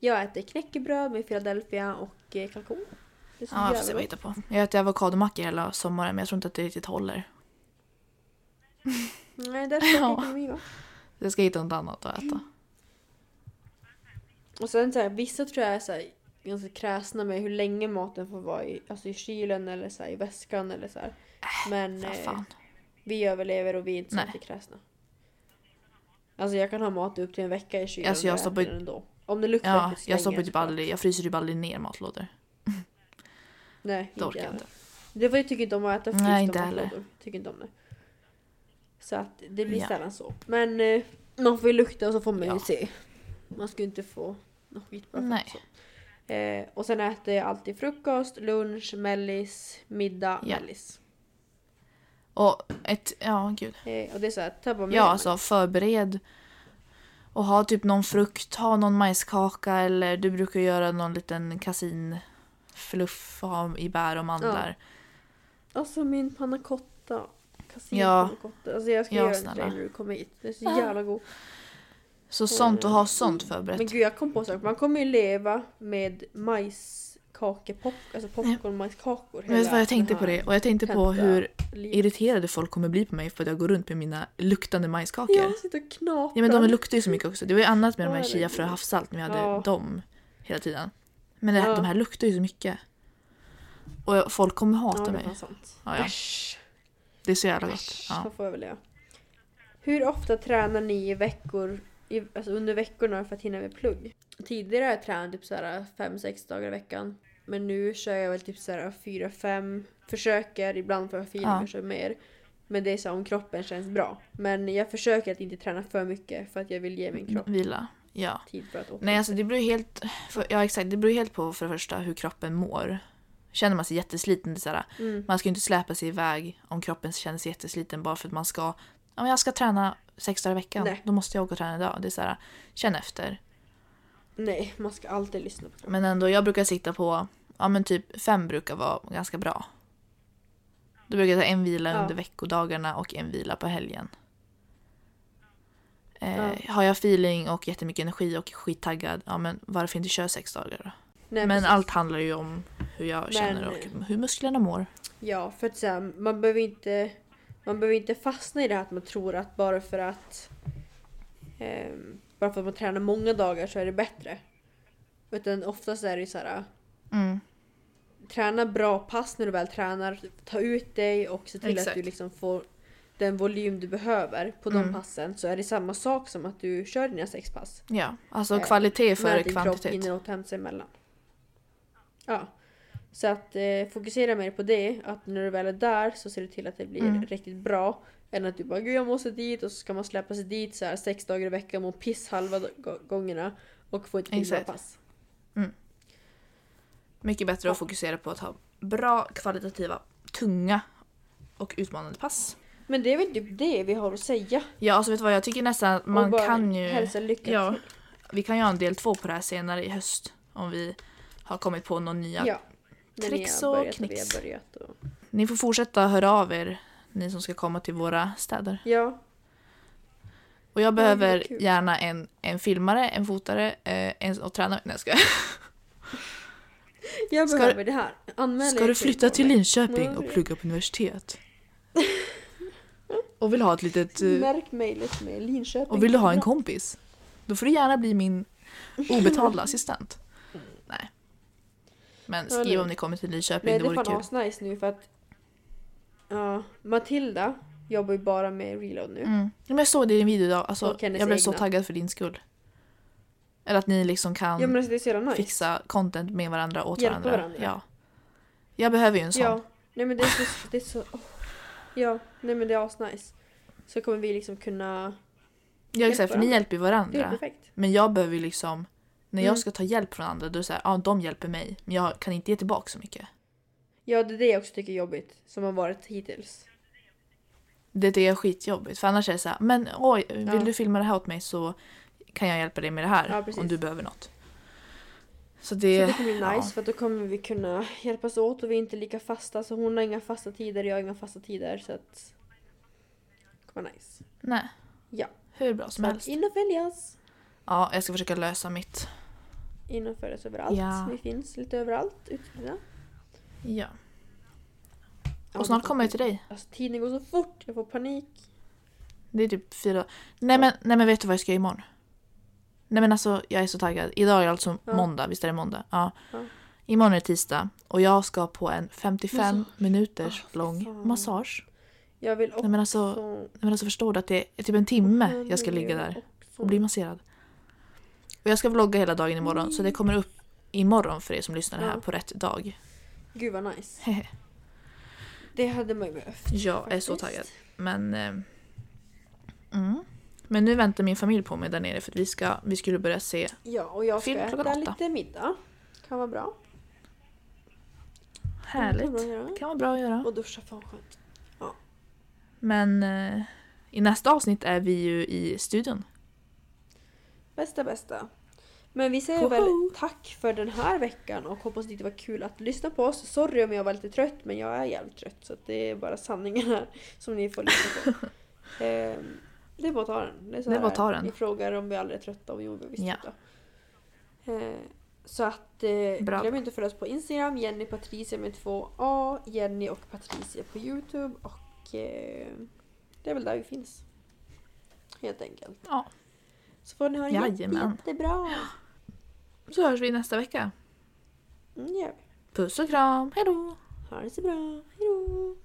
Jag äter knäckebröd med Philadelphia och eh, kalkon. Det Ja, jag får se vad jag hittar på. Jag äter avokadomackor hela sommaren men jag tror inte att det riktigt håller. Nej, det är svårt Ja. ekonomi va? Jag ska hitta något annat att äta. Och sen så här, vissa tror jag är så här, ganska kräsna med hur länge maten får vara i, alltså i kylen eller så här, i väskan eller så här. Men Vad eh, vi överlever och vi är inte så kräsna. Alltså jag kan ha mat upp till en vecka i kylen Alltså, jag och äter ju- den ändå. Om det luktar Ja, jag stoppar typ aldrig, jag fryser typ aldrig ner matlådor. Nej, Det orkar jag inte. Det var jag tycker inte om att äta frysta Nej, inte matlådor. heller. Tycker inte om det. Så att det blir Ja. sällan så. Men eh, man får ju lukta och så får man ju Ja. se. Man ska ju inte få något skit bara för så. Eh, och sen äter jag alltid frukost, lunch, mellis, middag, Ja. mellis. Och ett, ja gud. Eh, och det är så här, ta bara med Ja, alltså förbered. Och ha typ någon frukt, ha någon majskaka eller du brukar göra någon liten kasinfluff ha i bär och mandlar. Alltså min panna cotta. Casin Ja. Alltså jag ska Ja, göra snälla. dig när du kommer hit. Det är så jävla god. Så sånt och ha sånt förberett. Men gud jag kom på en sak. Man kommer ju leva med majskakepop, alltså popcorn majskakor. Men vet vad jag tänkte på det? Och jag tänkte på hur livet. irriterade folk kommer bli på mig för att jag går runt med mina luktande majskakor. Jag sitter och knaprar. Ja men de luktar ju så mycket också. Det var ju annat med de här chiafrö havssalt när vi hade Ja. dem hela tiden. Men det, Ja. de här luktar ju så mycket. Och jag- folk kommer hata ja, det mig. var sant. Ja, ja. Äsch. Det är så jävla gott. Ja. får jag göra. Hur ofta tränar ni i veckor, i, alltså under veckorna för att hinna med plugg? Tidigare har jag tränat typ såhär 5-6 dagar i veckan. Men nu kör jag väl typ såhär 4-5. Försöker, ibland får jag feeling Ja. och kör mer. Men det är så om kroppen känns bra. Men jag försöker att inte träna för mycket för att jag vill ge min kropp Vila. Ja. tid för att återhämta Nej alltså det beror helt, för, ja exakt, det beror helt på för det första hur kroppen mår. Känner man sig jättesliten, det är så här, Mm. man ska ju inte släpa sig iväg om kroppen känner sig jättesliten bara för att man ska, men jag ska träna sex dagar i veckan, Nej. då måste jag åka och träna idag. Det är så här, känn efter. Nej, man ska alltid lyssna på kroppen. Men ändå, jag brukar sitta på, ja men typ fem brukar vara ganska bra. Då brukar jag ta en vila Ja. under veckodagarna och en vila på helgen. Eh, Ja. Har jag feeling och jättemycket energi och är skittaggad, ja men varför inte köra sex dagar då? Nej, men precis. allt handlar ju om hur jag Men- känner och hur musklerna mår. Ja, för att så här, man behöver inte man behöver inte fastna i det här att man tror att bara för att ehm, bara för att man tränar många dagar så är det bättre. Utan oftast är det ju så här Mm. träna bra pass när du väl tränar, ta ut dig och se till att Exakt. du liksom får den volym du behöver på de Mm. passen så är det samma sak som att du kör dina sex pass. Ja, alltså Eh, kvalitet före att din kropp kvantitet. hinner återhämta sig emellan. Ja. Så att eh, fokusera mer på det, att när du väl är där så ser du till att det blir Mm. riktigt bra. Än att du bara gud jag måste dit och så ska man släppa sig dit så här sex dagar i veckan och piss halva gångerna och få ett pass. Mycket bättre Ja. att fokusera på att ha bra kvalitativa, tunga och utmanande pass. Men det är väl typ det vi har att säga. Ja, alltså vet du vad, jag tycker nästan att man kan ju... hälsa lycka Ja, vi kan ju ha en del två på det här senare i höst. Om vi har kommit på någon nya. Ja. Tricks och knix. Och... Ni får fortsätta höra av er, ni som ska komma till våra städer. Ja, Och jag behöver kul. gärna en, en filmare, en fotare, eh, en och tränare. Nej, jag skojar. jag Ska behöver det här. Anmäl Ska du flytta till Linköping Ja, och plugga på universitet? Och vill ha ett litet... eh, Märk mejlet med Linköping. Och vill du ha en kompis? Då får du gärna bli min obetalda assistent. Men skriv om ni kommer till Linköping, Nej det det är vore fan kul. asnice nu för att ja, Matilda jobbar ju bara med reload nu. Mm. Men jag såg det i din video idag, alltså, Och hennes jag blev så egna. taggad för din skull. Eller att ni liksom kan Ja men alltså det är så jävla nice. fixa content med varandra åt Hjälpa varandra. varandra. Ja. Jag behöver ju en sån. Ja, nej men det är så... Det är så åh. Ja, nej men det är asnice. Så kommer vi liksom kunna... Ja, exakt, för ni varandra. hjälper ju Det är varandra. perfekt. Men jag behöver ju liksom, när jag Mm. ska ta hjälp från andra, då är det såhär, ja de hjälper mig. Men jag kan inte ge tillbaka så mycket. Ja det är det jag också tycker är jobbigt. Som har varit hittills. Det är det är skitjobbigt. För annars är det såhär, men oj, vill Ja. du filma det här åt mig så kan jag hjälpa dig med det här. Ja, om du behöver något. Så Så det, det kommer bli nice ja. för då kommer vi kunna hjälpas åt och vi är inte lika fasta. Så hon har inga fasta tider, jag har inga fasta tider. Så att... Det kommer vara nice. Nej. Ja. Hur bra som Så helst. in och följas. Ja, jag ska försöka lösa mitt. Följas överallt. Ja. Vi finns lite överallt utspridda. Ja. Ja, Och snart kommer jag till dig. Alltså tiden går så fort, jag får panik. Det är typ fyra... Nej men, nej men vet du vad jag ska göra imorgon? Nej men alltså jag är så taggad. Idag är alltså Ja. måndag, visst är det måndag? Ja. Ja. Imorgon är det tisdag och jag ska på en 55 Massage. minuters Ah, för lång fan. massage. Jag vill också... Nej men alltså, nej, men alltså förstår du att det är typ en timme jag ska ligga där också. och bli masserad. Och jag ska vlogga hela dagen imorgon så det kommer upp imorgon för er som lyssnar här på rätt dag. Gud vad nice. Det hade man ju behövt. jag är så taggad. Men... Eh, mm. Men nu väntar min familj på mig där nere för att vi, ska, vi skulle börja se Ja, och jag ska Film klockan äta åtta. lite middag. Kan vara bra. Härligt. Kan vara bra att göra. kan vara bra att göra. Och duscha, fan skönt. Men eh, i nästa avsnitt är vi ju i studion. Bästa bästa. Men vi säger väl tack för den här veckan och hoppas att det var kul att lyssna på oss. Sorry om jag var lite trött men jag är jävligt trött så det är bara sanningen här som ni får lyssna på. Ehm, det är bara att ta den. Det är, så Det är bara att ta den. Ni frågar om vi aldrig är trötta och jo vi visst Ja. Ehm, så att eh, Bra. glöm inte att följa oss på Instagram, Jenny Patricia med två A, Jenny och Patricia på Youtube och eh, det är väl där vi finns. Helt enkelt. Ja. Så får ni ha det jätte, jättebra. Så hörs vi nästa vecka. Mm, ja. Puss och kram, hejdå! Ha det så bra. Hejdå!